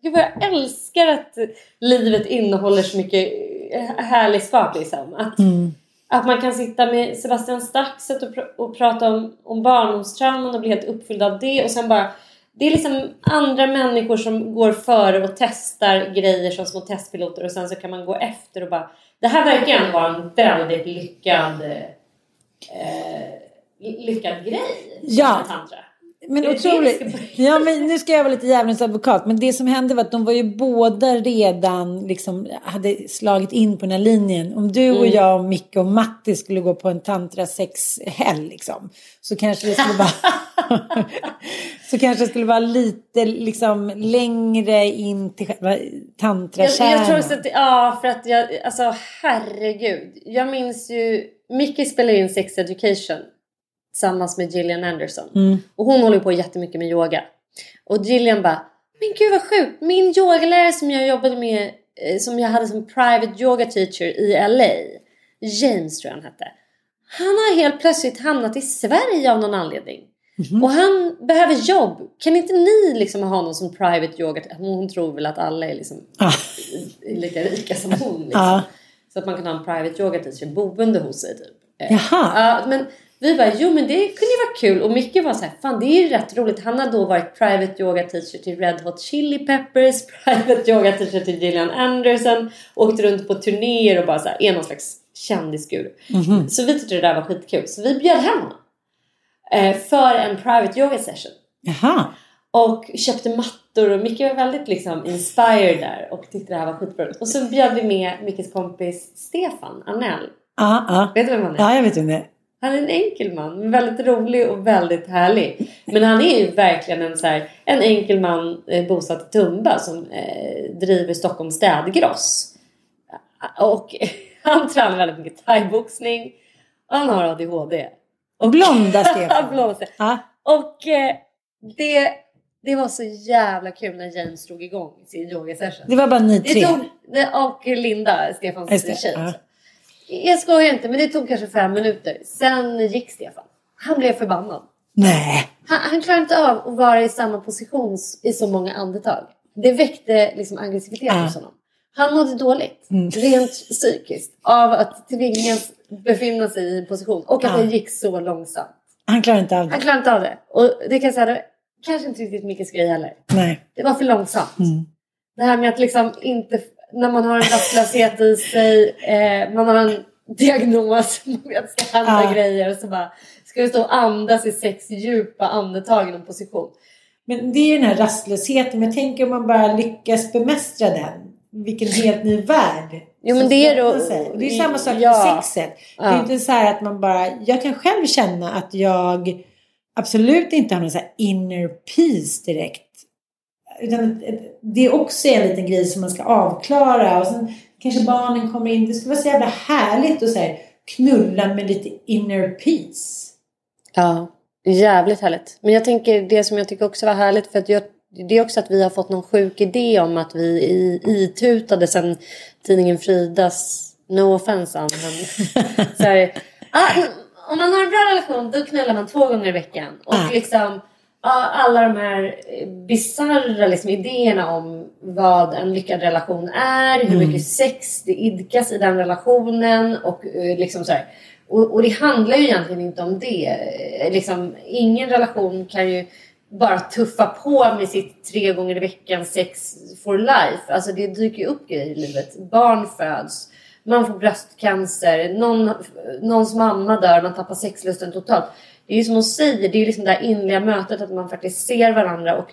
Gud vad jag älskar att livet innehåller så mycket eh, härlig skap liksom. Att, Mm. att man kan sitta med Sebastian Staxet och, pr- och prata om, om barndomstrauman och bli helt uppfylld av det och sen bara det är liksom andra människor som går före och testar grejer som små testpiloter och sen så kan man gå efter och bara det här verkar ändå vara en väldigt lyckad eh, lyckad grej. Ja. med Tantra. Men otroligt. Ja, men nu ska jag vara lite djävulens advokat. Men det som hände var att de var ju båda redan liksom hade slagit in på den här linjen. Om du och Mm. jag och Micke och Matti skulle gå på en tantra sexhelg liksom. Så kanske det skulle vara Så kanske det skulle vara lite liksom längre in till själva Jag, tantrakärnan. jag tror också att, ja för att jag, alltså herregud. Jag minns ju, Mickey spelar in Sex Education tillsammans med Gillian Anderson. Mm. Och hon håller på jättemycket med yoga. Och Gillian bara, men gud vad sjukt. Min yogalärare som jag jobbade med, eh, som jag hade som private yoga teacher i LA. James tror jag han hette. Han har helt plötsligt hamnat i Sverige av någon anledning. Mhm. Och han behöver jobb. Kan inte ni liksom ha någon som private yoga? Hon tror väl att alla är liksom Ah, lika rika som hon. Liksom. Ja. Så att man kan ha en private yoga teacher boende hos sig typ. Eh, Jaha. Ja, men vi bara, jo men det kunde ju vara kul. Och Micke var så här, fan det är ju rätt roligt. Han har då varit private yoga teacher till Red Hot Chili Peppers, private yoga teacher till Gillian Anderson, åkt runt på turnéer och bara så här, är någon slags kändisguru. Så vi tyckte det där var skitkul. Så vi bjöd hem honom. Eh, för en private yoga session. Jaha. Och köpte mattor och Micke var väldigt liksom inspired där och tyckte det här var skitbra. Och så bjöd vi med Mickes kompis Stefan Arnell. Ja, ja. Vet du vem han är? Ja, jag vet vem det är. Han är en enkel man, väldigt rolig och väldigt härlig. Men han är ju verkligen en, så här, en enkel man eh, bosatt i Tumba som eh, driver Stockholms städgross. Och han tränar väldigt mycket thaiboxning. Han har ADHD. Och Blonda Stefan. Blonda. Ja. Och eh, det, det var så jävla kul när James drog igång sin yogasession. Det var bara ni Det tre. tog, och Linda, Stefans det, tjej. ja. Jag skojar inte, men det tog kanske fem minuter. Sen gick Stefan. Han blev förbannad. Nej. Han, han klarade inte av att vara i samma position i så många andetag. Det väckte liksom aggressivitet hos honom. Han mådde dåligt, Mm. rent psykiskt, av att tvingas befinna sig i en position. Och att Ja. det gick så långsamt. Han klarar inte av Han det. klarade inte av det. Och det kan jag säga, det kanske inte riktigt Mickes grej heller. Nej. Det var för långsamt. Mm. Det här med att liksom inte, när man har en rastlöshet i sig, eh, man har en diagnos, man vet ska hända Ja. grejer och så bara ska du stå och andas i sex djupa andetag i någon position. Men det är ju den här rastlösheten. Men tänker om man bara lyckas bemästra den. Vilken helt ny värld. Jo, men det är då-. Och det är samma sak med Ja. sexet. Det Ja. är inte så här att man bara... Jag kan själv känna att jag absolut inte har någon så inner peace direkt. Utan det är också en liten grej som man ska avklara. Och sen kanske barnen kommer in. Det skulle vara så jävla härligt att så här, knulla med lite inner peace. Ja, jävligt härligt. Men jag tänker det som jag tycker också var härligt för att jag, det är också att vi har fått någon sjuk idé om att vi i, itutade sen tidningen Fridas, no offense Ann, så här, ah, om man har en bra relation då knullar man två gånger i veckan. Och Ah. liksom alla de här bisarra liksom, idéerna om vad en lyckad relation är, hur mycket sex det idkas i den relationen och eh, liksom så här. Och, och det handlar ju egentligen inte om det. Eh, Liksom, ingen relation kan ju bara tuffa på med sitt tre gånger i veckan sex for life. Alltså det dyker ju upp grejer i livet. Barn föds, man får bröstcancer, någon, någons mamma dör, man tappar sexlusten totalt. Det är ju som de säger, det är ju liksom det här inliga mötet att man faktiskt ser varandra och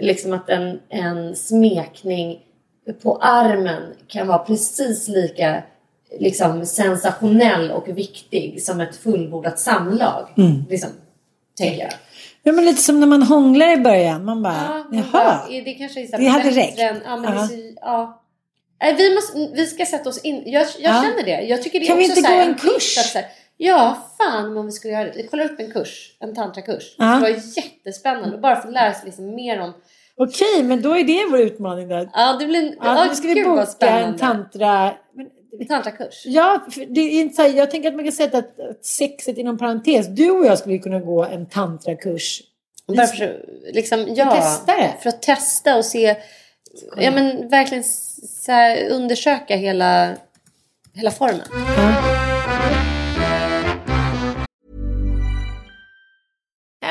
liksom att en, en smekning på armen kan vara precis lika liksom sensationell och viktig som ett fullbordat samlag. Liksom, tänker jag. Ja, men lite som när man hånglar i början. Man bara, Ja, jaha. bara, det kanske är så Det hade räckt. Än, ja, men det är Ja. så, ja. Vi, måste, vi ska sätta oss in. Jag, jag Ja. känner det. Jag tycker det är Kan vi inte gå en kurs? Att, här, ja, fan om vi skulle göra det. Vi kollar upp en kurs. En tantrakurs. Ja. Det var jättespännande. Bara för att lära sig liksom mer om... Okej, men då är det vår utmaning då. Ja, det blir... Ja, Ja, nu ska vi boka en tantra... Men, En tantrakurs. ja, det är inte så här, jag tänker att man kan sätta att att sexet inom parentes. Du och jag skulle kunna gå en tantrakurs. Bara för, liksom, ja, testa det. För att testa och se... Ja, men verkligen så här, undersöka hela, hela formen.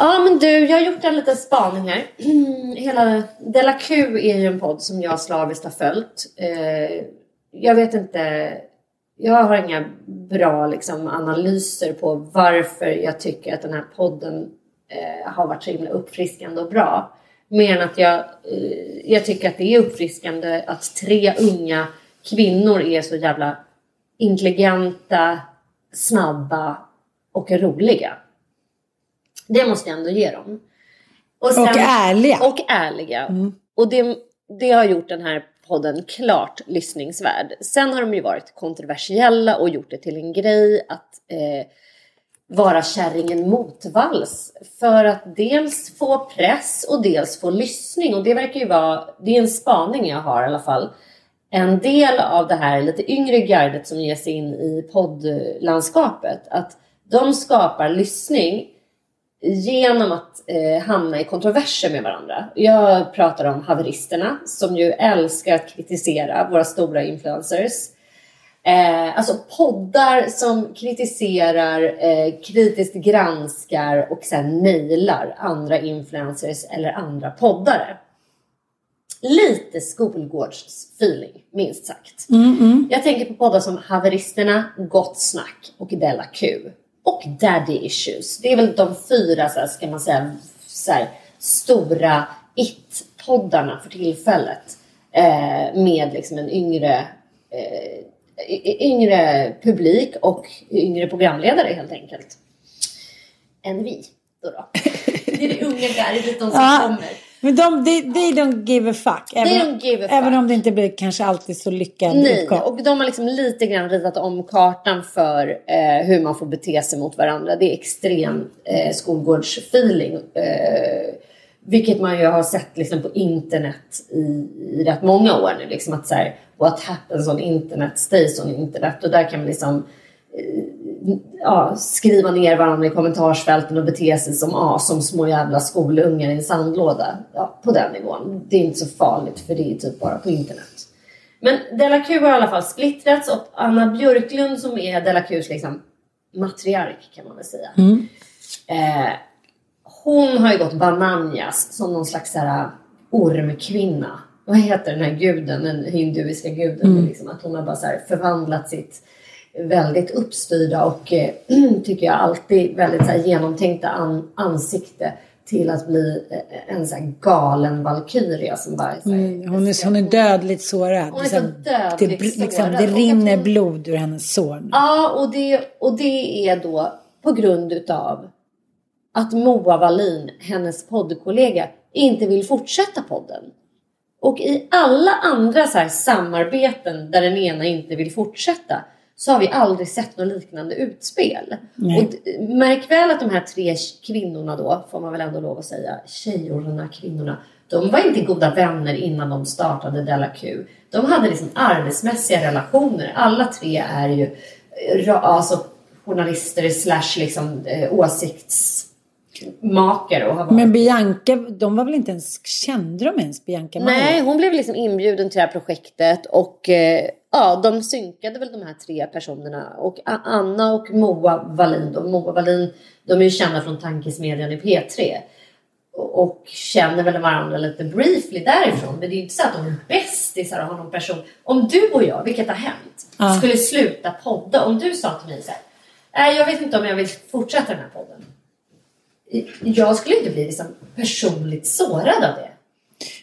Ja men du, jag har gjort en liten spaning här. Mm, hela Della Q är ju en podd som jag slaviskt har följt. Eh, jag vet inte, jag har inga bra liksom, analyser på varför jag tycker att den här podden eh, har varit så himla uppfriskande och bra. Mer än att jag, eh, jag tycker att det är uppfriskande att tre unga kvinnor är så jävla intelligenta, snabba och roliga. Det måste jag ändå ge dem. Och ärliga. Och ärliga. Och det, det har gjort den här podden klart lyssningsvärd. Sen har de ju varit kontroversiella och gjort det till en grej att eh, vara kärringen motvalls. För att dels få press och dels få lyssning. Och det verkar ju vara, det är en spaning jag har i alla fall. En del av det här lite yngre gardet som ger sig in i poddlandskapet. Att de skapar lyssning genom att eh, hamna i kontroverser med varandra. Jag pratar om haveristerna som ju älskar att kritisera våra stora influencers. Eh, alltså poddar som kritiserar, eh, kritiskt granskar och sen mejlar andra influencers eller andra poddare. Lite skolgårdsfeeling, minst sagt. Jag tänker på poddar som Haveristerna, Gott Snack och Della Q. Och Daddy Issues. Det är väl de fyra, så här, ska man säga, så här, stora it-poddarna för tillfället. Eh, med liksom en yngre, eh, yngre publik och yngre programledare helt enkelt. Än vi. Då då. Det är det unga gardet, de som Ja. kommer. Men de, they, they don't give a fuck. Även, don't give a fuck. även om det inte blir kanske alltid så lyckad Nej, utgång. och de har liksom lite grann ritat om kartan för eh, hur man får bete sig mot varandra. Det är extrem eh, skolgårdsfeeling. Eh, vilket man ju har sett liksom, på internet i, i rätt många år nu. Liksom att så här, what happens on internet stays on internet. Och där kan man liksom eh, ja, skriva ner varandra i kommentarsfälten och bete sig som, ja, som små jävla skolungar i en sandlåda. Ja, på den nivån. Det är inte så farligt för det är typ bara på internet. Men Della Q har i alla fall splittrats och Anna Björklund som är Della Qs liksom matriark kan man väl säga. Eh, hon har ju gått bananjas som någon slags så här, ormkvinna. Vad heter den här guden, den hinduiska guden? Liksom, att hon har bara så här, förvandlat sitt väldigt uppstyrda och eh, tycker jag alltid väldigt så här, genomtänkta an- ansikte till att bli eh, en så här, galen valkyria som bara så här, Mm, hon, är, hon är dödligt sårad. Hon är så dödligt det, liksom, sårad. det rinner hon- blod ur hennes sår. Ja, och det, och det är då på grund utav att Moa Wallin, hennes poddkollega, inte vill fortsätta podden. Och i alla andra så samarbeten där den ena inte vill fortsätta så har vi aldrig sett något liknande utspel. Nej. Och märk väl att de här tre kvinnorna då, får man väl ändå lov att säga, tjejorna, kvinnorna, de var inte goda vänner innan de startade Della Q. De hade liksom arbetsmässiga relationer. Alla tre är ju eh, alltså, journalister slash liksom, eh, åsiktsmakare. Och har varit Men Bianca, de var väl inte ens, kände de ens Bianca Maja? Nej, hon blev liksom inbjuden till det här projektet och eh, ja, de synkade väl de här tre personerna. Och Anna och Moa Wallin, då, Moa Wallin, de är ju kända från Tankesmedjan i P3. Och, och känner väl varandra lite briefly därifrån. Men det är ju inte så att de är bästisar och har någon person. Om du och jag, vilket har hänt, Ja. skulle sluta podda. Om du sa till mig så här, nej jag vet inte om jag vill fortsätta den här podden. Jag skulle inte bli liksom personligt sårad av det.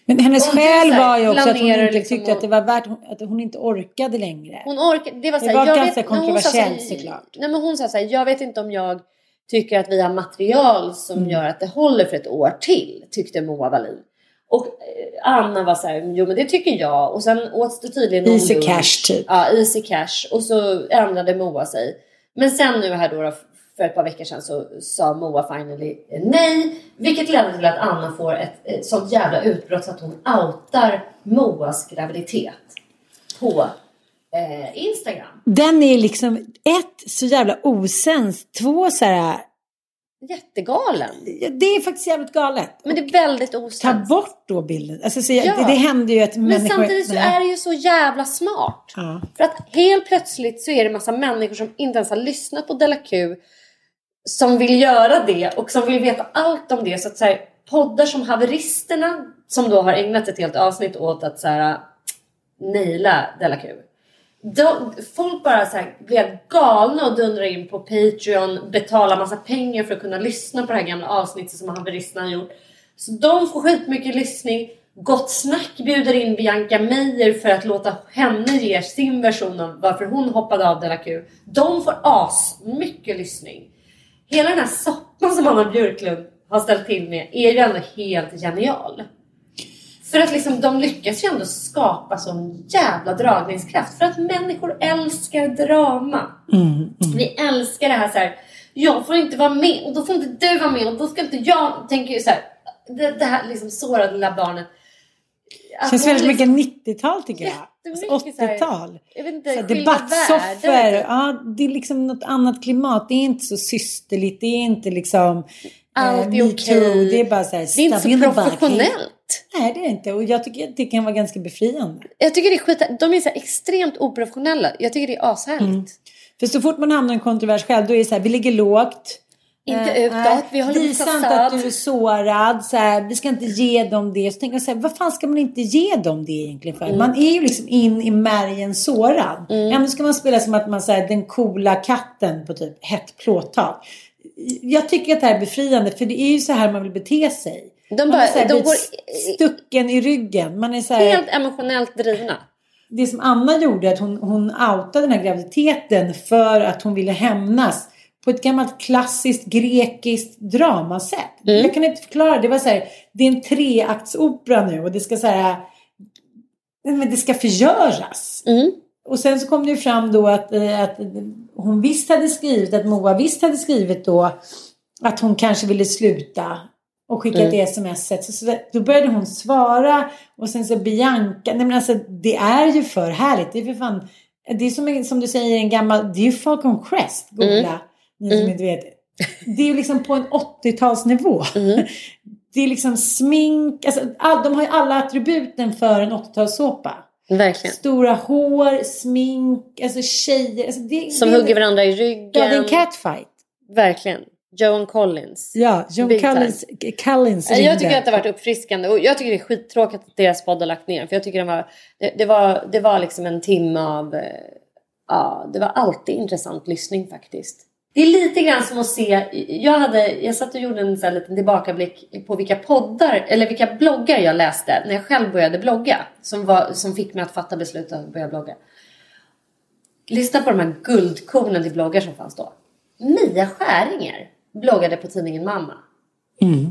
Men hennes skäl här var ju också att hon inte liksom tyckte att- det var värt, att hon inte orkade längre. Hon orkar, det var, så Det här, var jag ganska vet, sa så här- kontroversiellt såklart. Nej men hon sa så här, jag vet inte om jag tycker att vi har material som Mm. gör att det håller för ett år till, tyckte Moa Wallin. Och eh, Anna var så här, jo men det tycker jag. Och sen åts det tydligen någon Easy lunch. cash, typ. Ja, easy cash. Och så ändrade Moa sig. Men sen nu här då för ett par veckor sedan så sa Moa finally nej. Vilket ledde till att Anna får ett, ett sånt jävla utbrott så att hon outar Moas graviditet på eh, Instagram. Den är liksom ett så jävla osens, två så här, Jättegalen. det är faktiskt jävligt galet. Men det är väldigt Ta osens. bort då bilden. Alltså, så jag, Ja. det, det händer ju att Men människor... samtidigt så är det ju så jävla smart. Ja. För att helt plötsligt så är det massa människor som inte ens har lyssnat på Della Q som vill göra det och som vill veta allt om det. Så att så här, poddar som Haveristerna som då har ägnat ett helt avsnitt åt att så här, äh, naila Della Q. De, folk bara så här, blev galna och dundrar in på Patreon, betalar massa pengar för att kunna lyssna på det här gamla avsnittet som Haveristerna har gjort. Så de får skitmycket lyssning. Gott Snack bjuder in Bianca Meijer för att låta henne ge sin version av varför hon hoppade av Della Q. De får as mycket lyssning. Hela den här soppan som Anna Björklund har ställt till med är ju ändå helt genial. För att liksom, de lyckas ju ändå skapa sån jävla dragningskraft. För att människor älskar drama. Vi älskar det här så här. Jag får inte vara med och då får inte du vara med och då ska inte jag... Tänker ju så här. Det, det här liksom sårade lilla barnet. Att känns väldigt liksom- mycket 90-tal tycker jag. Jättemycket Alltså, så här- 80-tal. Jag vet Så inte, här, skilda Debattsoffor. Ja, det är liksom något annat klimat. Det är inte så systerligt. Det är inte liksom... Allt är me okej. Det är bara så här... Det är inte så professionellt. Nej, det är det inte. Och jag tycker att det kan vara ganska befriande. Jag tycker det är skit. De är så extremt oprofessionella. Jag tycker det är ashärligt. Mm. För så fort man hamnar i en kontrovers själv, då är det så här, vi ligger lågt. Inte Eh, utåt, nej, vi på Visa inte att du är sårad. Så här, vi ska inte ge dem det. Så tänker jag så här, vad fan ska man inte ge dem det egentligen för? Mm. Man är ju liksom in i märgen sårad. Ändå ska man spela som att man är den coola katten på typ hett plåttak. Jag tycker att det här är befriande för det är ju så här man vill bete sig. De man bara- är så här, de går- stucken i ryggen. Man är så här, Helt emotionellt drivna. det som Anna gjorde, att hon, hon outade den här graviditeten för att hon ville hämnas på ett gammalt klassiskt grekiskt dramasätt. Jag kan inte förklara. Det var så här, det är en treaktsopera nu och det ska så här, men det ska förgöras. Mm. Och sen så kom det ju fram då att, eh, att hon visst hade skrivit, att Moa visst hade skrivit då att hon kanske ville sluta och skickat Mm. det smset. Så, så då började hon svara och sen så Bianca, nej men alltså det är ju för härligt. Det är för fan, det är som, som du säger en gammal, det är ju Falcon Crest, googla, Mm. Ni som inte vet. Det är ju liksom på en 80-talsnivå. Mm. Det är liksom smink, alltså, all, de har ju alla attributen för en 80-talssåpa. Verkligen. Stora hår, smink, alltså tjejer. Alltså det, Som det, hugger varandra i ryggen. Ja, det är en catfight. Verkligen. Joan Collins. Ja, John Big Collins, Collins Nej, Jag ringde. tycker att det har varit uppfriskande och jag tycker det är skittråkigt att deras podd har lagt ner. För jag tycker det var, det, det var, det var liksom en timme av, eh, ja, det var alltid intressant lyssning faktiskt. Det är lite grann som att se, jag, hade, jag satt och gjorde en här liten tillbakablick på vilka poddar, eller vilka bloggar jag läste när jag själv började blogga. Som, var, som fick mig att fatta beslutet att börja blogga. Lyssna på de här guldkornen till bloggar som fanns då. Mia Skäringer bloggade på tidningen Mamma.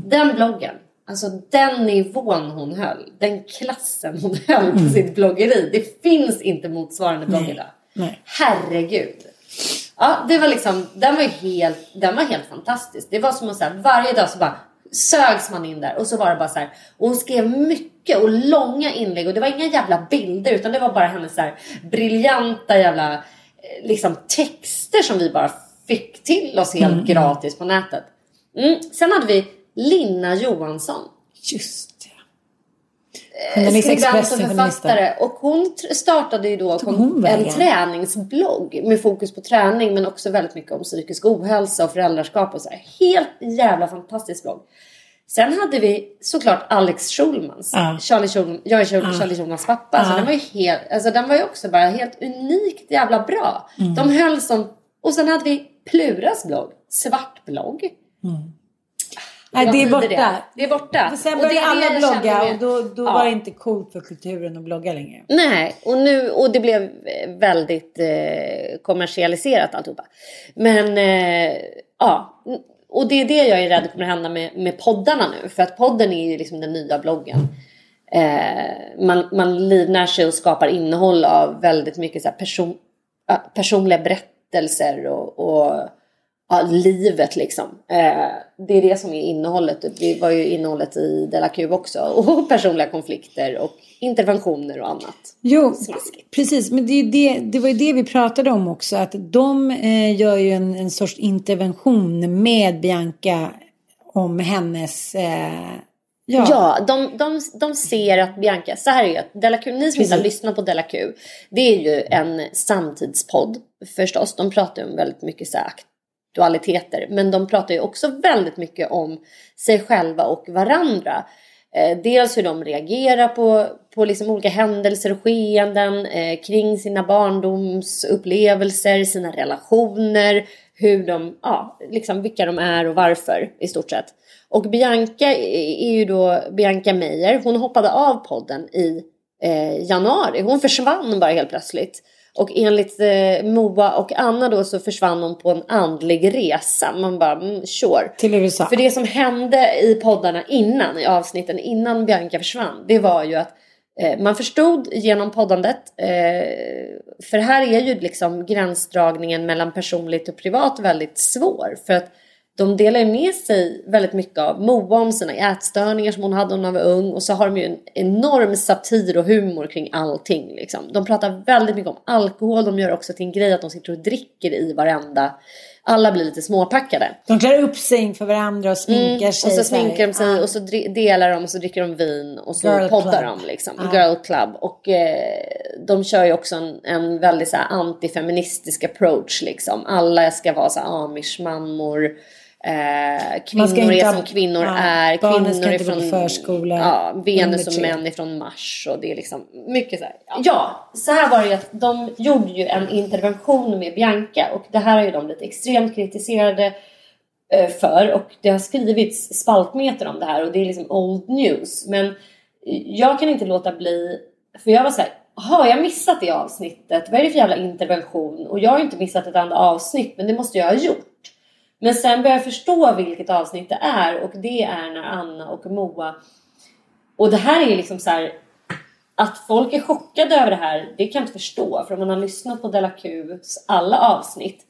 Den bloggen, alltså den nivån hon höll, den klassen hon höll på sitt bloggeri. Det finns inte motsvarande blogg idag. Herregud. Ja, det var liksom, den var helt, den var helt fantastisk. Det var som att så här, varje dag så bara sögs man in där och så var det bara så här. Och hon skrev mycket och långa inlägg och det var inga jävla bilder utan det var bara hennes så här briljanta jävla eh, liksom texter som vi bara fick till oss helt gratis på nätet. Mm. Sen hade vi Linna Johansson. Just Skribent och författare. Och hon startade ju då hon en träningsblogg med fokus på träning men också väldigt mycket om psykisk ohälsa och föräldraskap och så här. Helt jävla fantastisk blogg. Sen hade vi såklart Alex Schulmans. Ja. Charlie Schulman, jag är Charlie, Charlie Schulmans pappa. Så Ja. den var ju helt, alltså den var ju också bara helt unikt jävla bra. Mm. De höll som, och sen hade vi Pluras blogg, Svart blogg. Nej, det är borta. Det är borta. För sen det började det alla blogga och då, då Ja. var det inte coolt för kulturen att blogga längre. Nej, och, nu, och det blev eh, väldigt eh, kommersialiserat alltihopa. Men eh, ja, och det är det jag är rädd kommer hända med, med poddarna nu. För att podden är ju liksom den nya bloggen. Eh, man, man livnär sig och skapar innehåll av väldigt mycket så person, personliga berättelser och, och ja, livet liksom. Eh, det är det som är innehållet. Det var ju innehållet i Della Q också. Och personliga konflikter och interventioner och annat. Jo, Smaskigt. precis. Men det, det, det var ju det vi pratade om också. Att de eh, gör ju en, en sorts intervention med Bianca om hennes... Eh, ja. Ja, de, de, de ser att Bianca, så här är ju Della Q, ni som inte har lyssnat på Della Q, det är ju en samtidspodd förstås. De pratar ju om väldigt mycket så här dualiteter. men de pratar ju också väldigt mycket om sig själva och varandra. Eh, dels hur de reagerar på, på liksom olika händelser och skeenden eh, kring sina barndomsupplevelser, sina relationer, hur de, ja, liksom vilka de är och varför i stort sett. Och Bianca är ju då Bianca Meijer. Hon hoppade av podden i eh, januari. Hon försvann bara helt plötsligt. Och enligt eh, Moa och Anna då så försvann hon på en andlig resa. Man bara, mm, sure. Till USA. För det som hände i poddarna innan, i avsnitten innan Bianca försvann, det var ju att eh, man förstod genom poddandet, eh, för här är ju liksom gränsdragningen mellan personligt och privat väldigt svår. För att de delar ju med sig väldigt mycket av Moa om sina ätstörningar som hon hade när hon var ung och så har de ju en enorm satir och humor kring allting. Liksom. De pratar väldigt mycket om alkohol, de gör också till en grej att de sitter och dricker i varenda... Alla blir lite småpackade. De klär upp sig inför varandra och sminkar Mm, sig. och så sminkar de sig Ja. och så delar de och så dricker de vin och så Girl poddar club. de liksom. Ja. Girl club. Och eh, de kör ju också en, en väldigt så här antifeministisk approach liksom. Alla ska vara så här amish-mammor. Eh, kvinnor är som kvinnor ja, är. barnen Kvinnor ska är inte gå på från förskola Ja, Venus och män är från Mars. Och det är liksom mycket så här. Ja, så här var det ju att de gjorde ju en intervention med Bianca. Och det här är ju de lite extremt kritiserade eh, för och det har skrivits spaltmeter om det här och det är liksom old news. Men jag kan inte låta bli, för jag var så här, har jag missat det avsnittet? Vad är det för jävla intervention? Och jag har inte missat ett enda avsnitt, men det måste jag ha gjort. Men sen börjar jag förstå vilket avsnitt det är och det är när Anna och Moa och det här är liksom så här att folk är chockade över det här, det kan jag inte förstå. För om man har lyssnat på Della Qs alla avsnitt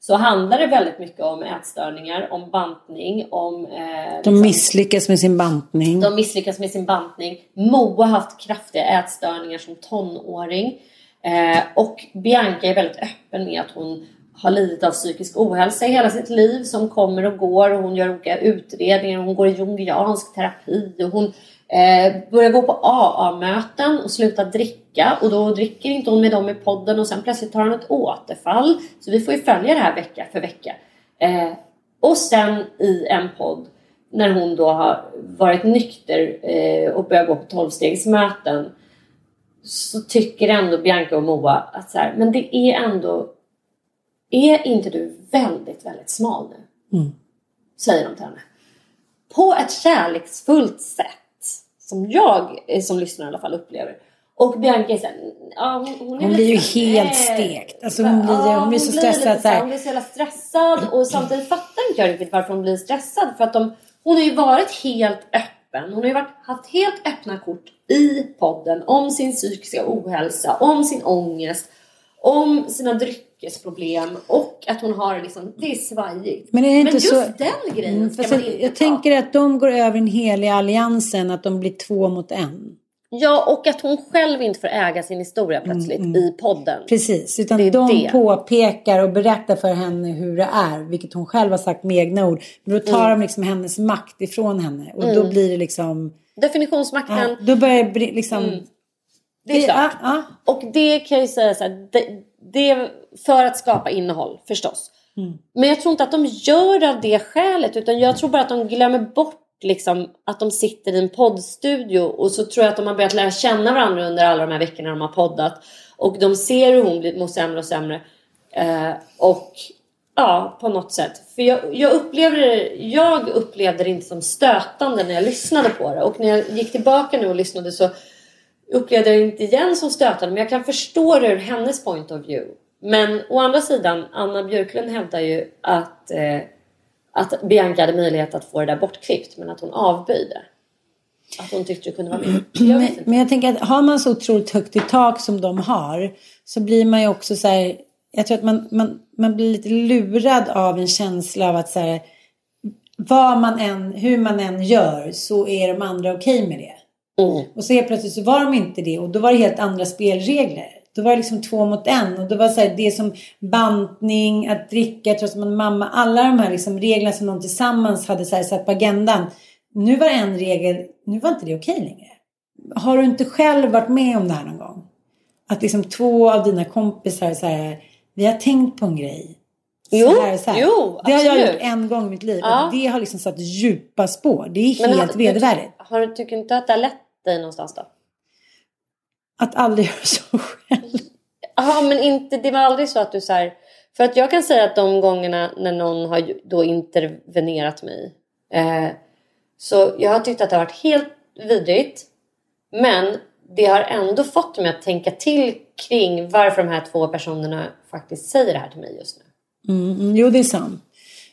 så handlar det väldigt mycket om ätstörningar, om bantning, om... Eh, De liksom- misslyckas med sin bantning. de misslyckas med sin bantning. Moa har haft kraftiga ätstörningar som tonåring. Eh, och Bianca är väldigt öppen med att hon har lidit av psykisk ohälsa i hela sitt liv som kommer och går och hon gör olika utredningar. Hon går i jungiansk terapi och hon eh, börjar gå på AA-möten och slutar dricka och då dricker inte hon med dem i podden och sen plötsligt tar hon ett återfall. Så vi får ju följa det här vecka för vecka. Eh, och sen i en podd när hon då har varit nykter eh, och börjar gå på tolvstegsmöten så tycker ändå Bianca och Moa att så här, men det är ändå är inte du väldigt, väldigt smal nu? Mm. Säger de till henne. På ett kärleksfullt sätt. Som jag eh, som lyssnar i alla fall upplever. Och Bianca är såhär, ja, hon, hon, är Hon blir ju helt nej. stekt. Alltså hon blir- hon blir så stressad lite så. Hon blir så jävla stressad och samtidigt fattar inte jag riktigt varför hon blir stressad. För att de, hon har ju varit helt öppen. Hon har ju varit, haft helt öppna kort i podden om sin psykiska ohälsa, om sin ångest, om sina dryckesproblem och att hon har liksom, det är svajigt. Men är det inte just så- den grejen Mm, ska fast man jag, inte jag ta. tänker att de går över den heliga alliansen, att de blir två mot en. Ja, och att hon själv inte får äga sin historia plötsligt i podden. Mm, Precis, utan Det de det. påpekar och berättar för henne hur det är, vilket hon själv har sagt med egna ord. Men då tar Mm. de liksom hennes makt ifrån henne och då blir det liksom, Definitionsmakten. ja, då börjar det liksom... Mm. Det är klart. ja, Och det kan jag ju säga så här, det, det är för att skapa innehåll förstås. Mm. Men jag tror inte att de gör det av det skälet utan jag tror bara att de glömmer bort liksom, att de sitter i en poddstudio och så tror jag att de har börjat lära känna varandra under alla de här veckorna de har poddat. Och de ser hur hon mår sämre och sämre. Eh, och Ja, på något sätt. För jag, jag, upplevde, det- jag upplevde det inte som stötande när jag lyssnade på det. Och när jag gick tillbaka nu och lyssnade så upplevde jag inte igen som stötande. Men jag kan förstå det ur hennes point of view. Men å andra sidan, Anna Björklund hävdar ju att, eh, att Bianca hade möjlighet att få det där bortklippt. Men att hon avböjde. Att hon tyckte det kunde vara med. Jag Men, men jag tänker att har man så otroligt högt i tak som de har så blir man ju också så här, jag tror att man, man, man blir lite lurad av en känsla av att så här, vad man än, hur man än gör så är de andra okej med det. Mm. Och så helt plötsligt så var de inte det och då var det helt andra spelregler. Då var det liksom två mot en och då var så här, det som bantning, att dricka trots att man mamma. Alla de här liksom reglerna som de tillsammans hade så här satt på agendan. Nu var en regel, nu var inte det okej längre. Har du inte själv varit med om det här någon gång? Att liksom två av dina kompisar så här, vi har tänkt på en grej. Så Jo, här, så här. jo, Det har jag gjort en gång i mitt liv Ja. och det har liksom satt djupa spår. Det är helt har- vedervärdigt. Har du, tycker inte att det har lett dig någonstans då? Att aldrig göra så själv. Ja, men inte, det var aldrig så att du så här, För att jag kan säga att de gångerna när någon har då intervenerat mig. Eh, så jag har tyckt att det har varit helt vidrigt. Men det har ändå fått mig att tänka till kring varför de här två personerna faktiskt säger det här till mig just nu. Mm, mm, jo, det är sant.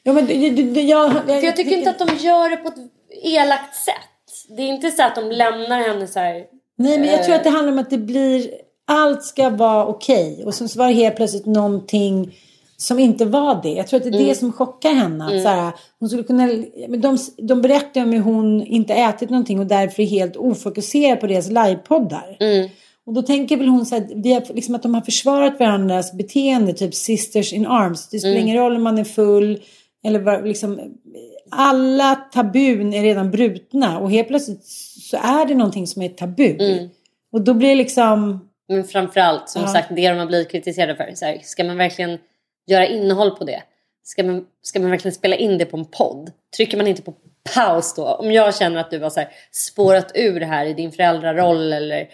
Jo, men, jag, jag, För jag tycker inte att de gör det på ett elakt sätt. Det är inte så att de lämnar henne så här. Nej, men jag tror Eh. att det handlar om att det blir... Allt ska vara okej. Och så var det helt plötsligt någonting som inte var det. Jag tror att det är Mm. det som chockar henne. Att så här, hon skulle kunna, men de, de berättar om hur hon inte ätit någonting och därför är helt ofokuserad på deras livepoddar. Mm. Och då tänker väl hon så här, vi har, liksom att de har försvarat varandras beteende, typ sisters in arms. Det spelar Mm. ingen roll om man är full eller liksom, alla tabun är redan brutna och helt plötsligt så är det någonting som är tabu. Mm. Och då blir det liksom, Men framförallt som Ja. sagt det de har blivit kritiserade för. Så här, ska man verkligen göra innehåll på det? Ska man, ska man verkligen spela in det på en podd? Trycker man inte på paus då? Om jag känner att du har så här, spårat ur här i din föräldraroll eller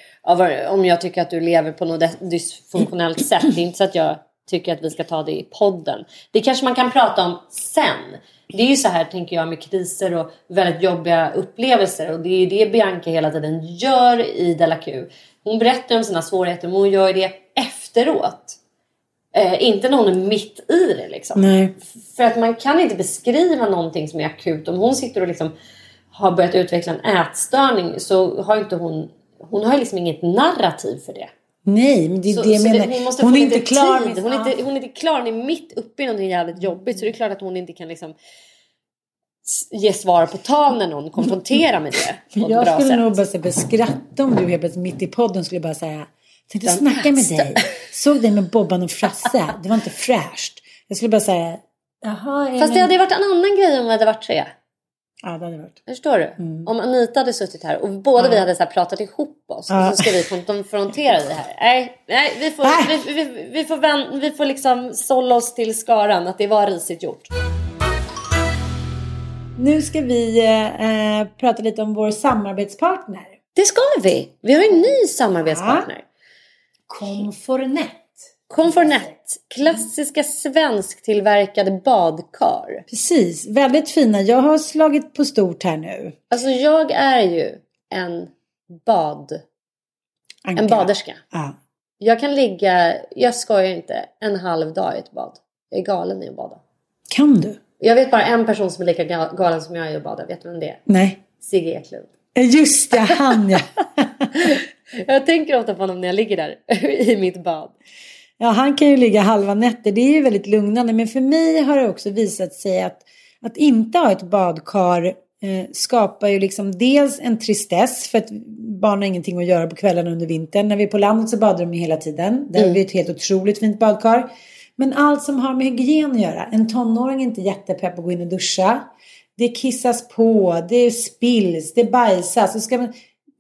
om jag tycker att du lever på något dys- dysfunktionellt sätt. Det är inte så att jag tycker att vi ska ta det i podden. Det kanske man kan prata om sen. Det är ju så här tänker jag med kriser och väldigt jobbiga upplevelser och det är ju det Bianca hela tiden gör i Della Q. Hon berättar om sina svårigheter men hon gör det efteråt. Eh, inte när hon är mitt i det liksom. nej. För att man kan inte beskriva någonting som är akut. Om hon sitter och liksom har börjat utveckla en ätstörning så har inte hon... Hon har liksom inget narrativ för det. Nej, men det är Så, det jag menar. det, hon är inte klar. Hon är inte, hon är inte klar. Hon är mitt uppe i någonting jävligt jobbigt. Så det är klart att hon inte kan liksom ge svar på tal när någon konfronterar med det på Jag skulle sätt. nog bara börja skratta om du helt plötsligt mitt i podden skulle bara säga Tänkte snacka med dig. Såg dig med Bobban och Frasse. Det var inte fräscht. Jag skulle bara säga Jaha, Fast det hade ju varit en annan grej om vi hade varit tre. Ja, det hade varit. Förstår du? Om Anita hade suttit här och båda vi hade så pratat ihop oss Ja. och så ska vi konfrontera det här. Nej, nej vi, får, Nej. vi, vi, vi, får vän, vi får liksom sålla oss till skaran att det var risigt gjort. Nu ska vi eh, eh, prata lite om vår samarbetspartner. Det ska vi! Vi har en ny samarbetspartner. Confornet. Confornet, klassiska svensktillverkade badkar. Precis, väldigt fina. Jag har slagit på stort här nu. Alltså jag är ju en bad... Anka. En baderska. Ja. Jag kan ligga, jag skojar inte, en halv dag i ett bad. Jag är galen i att bada. Kan du? Jag vet bara en person som är lika ga- galen som jag är att bada. Vet du vem det är? Nej. Sigge Eklund. Just det, han ja. Jag tänker ofta på honom när jag ligger där i mitt bad. Ja, han kan ju ligga halva nätter. Det är ju väldigt lugnande. Men för mig har det också visat sig att, att inte ha ett badkar eh, skapar ju liksom dels en tristess för att barn har ingenting att göra på kvällarna under vintern. När vi är på landet så badar de ju hela tiden. Där har vi ett helt otroligt fint badkar. Men allt som har med hygien att göra. En tonåring är inte jättepepp att gå in och duscha. Det kissas på, det spills, det bajsas. Så ska man...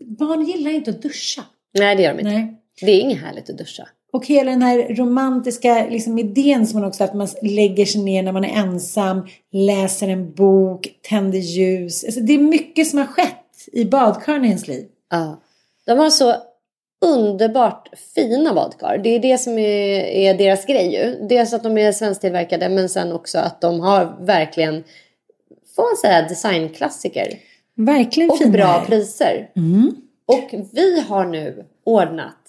Barn gillar inte att duscha. Nej det gör de inte. Nej. Det är inget härligt att duscha. Och hela den här romantiska liksom, idén som man också har, att man lägger sig ner när man är ensam, läser en bok, tänder ljus. Alltså, det är mycket som har skett i badkaren i ens liv. Ja. De har så underbart fina badkar. Det är det som är, är deras grej ju. Dels att de är svensktillverkade men sen också att de har verkligen, får man säga, designklassiker. Verkligen Och fina bra här. priser. Mm. Och vi har nu ordnat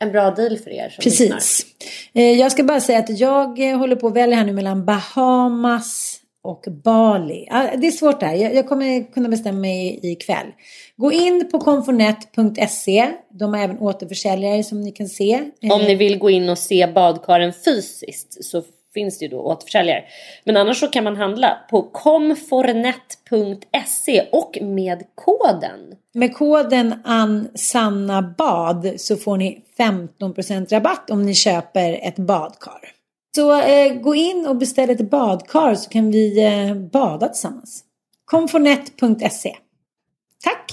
en bra deal för er som lyssnar. Precis. Eh, Jag ska bara säga att jag eh, håller på att välja här nu mellan Bahamas och Bali. Det är svårt där. Jag jag kommer kunna bestämma mig ikväll. Gå in på konfonet.se. De har även återförsäljare som ni kan se. Eh, Om ni vill gå in och se badkaren fysiskt så finns det ju då återförsäljare. Men annars så kan man handla på komfornet.se och med koden. Med koden ANSANNABAD så får ni 15% rabatt om ni köper ett badkar. Så eh, gå in och beställ ett badkar så kan vi eh, bada tillsammans. Komfornet.se Tack!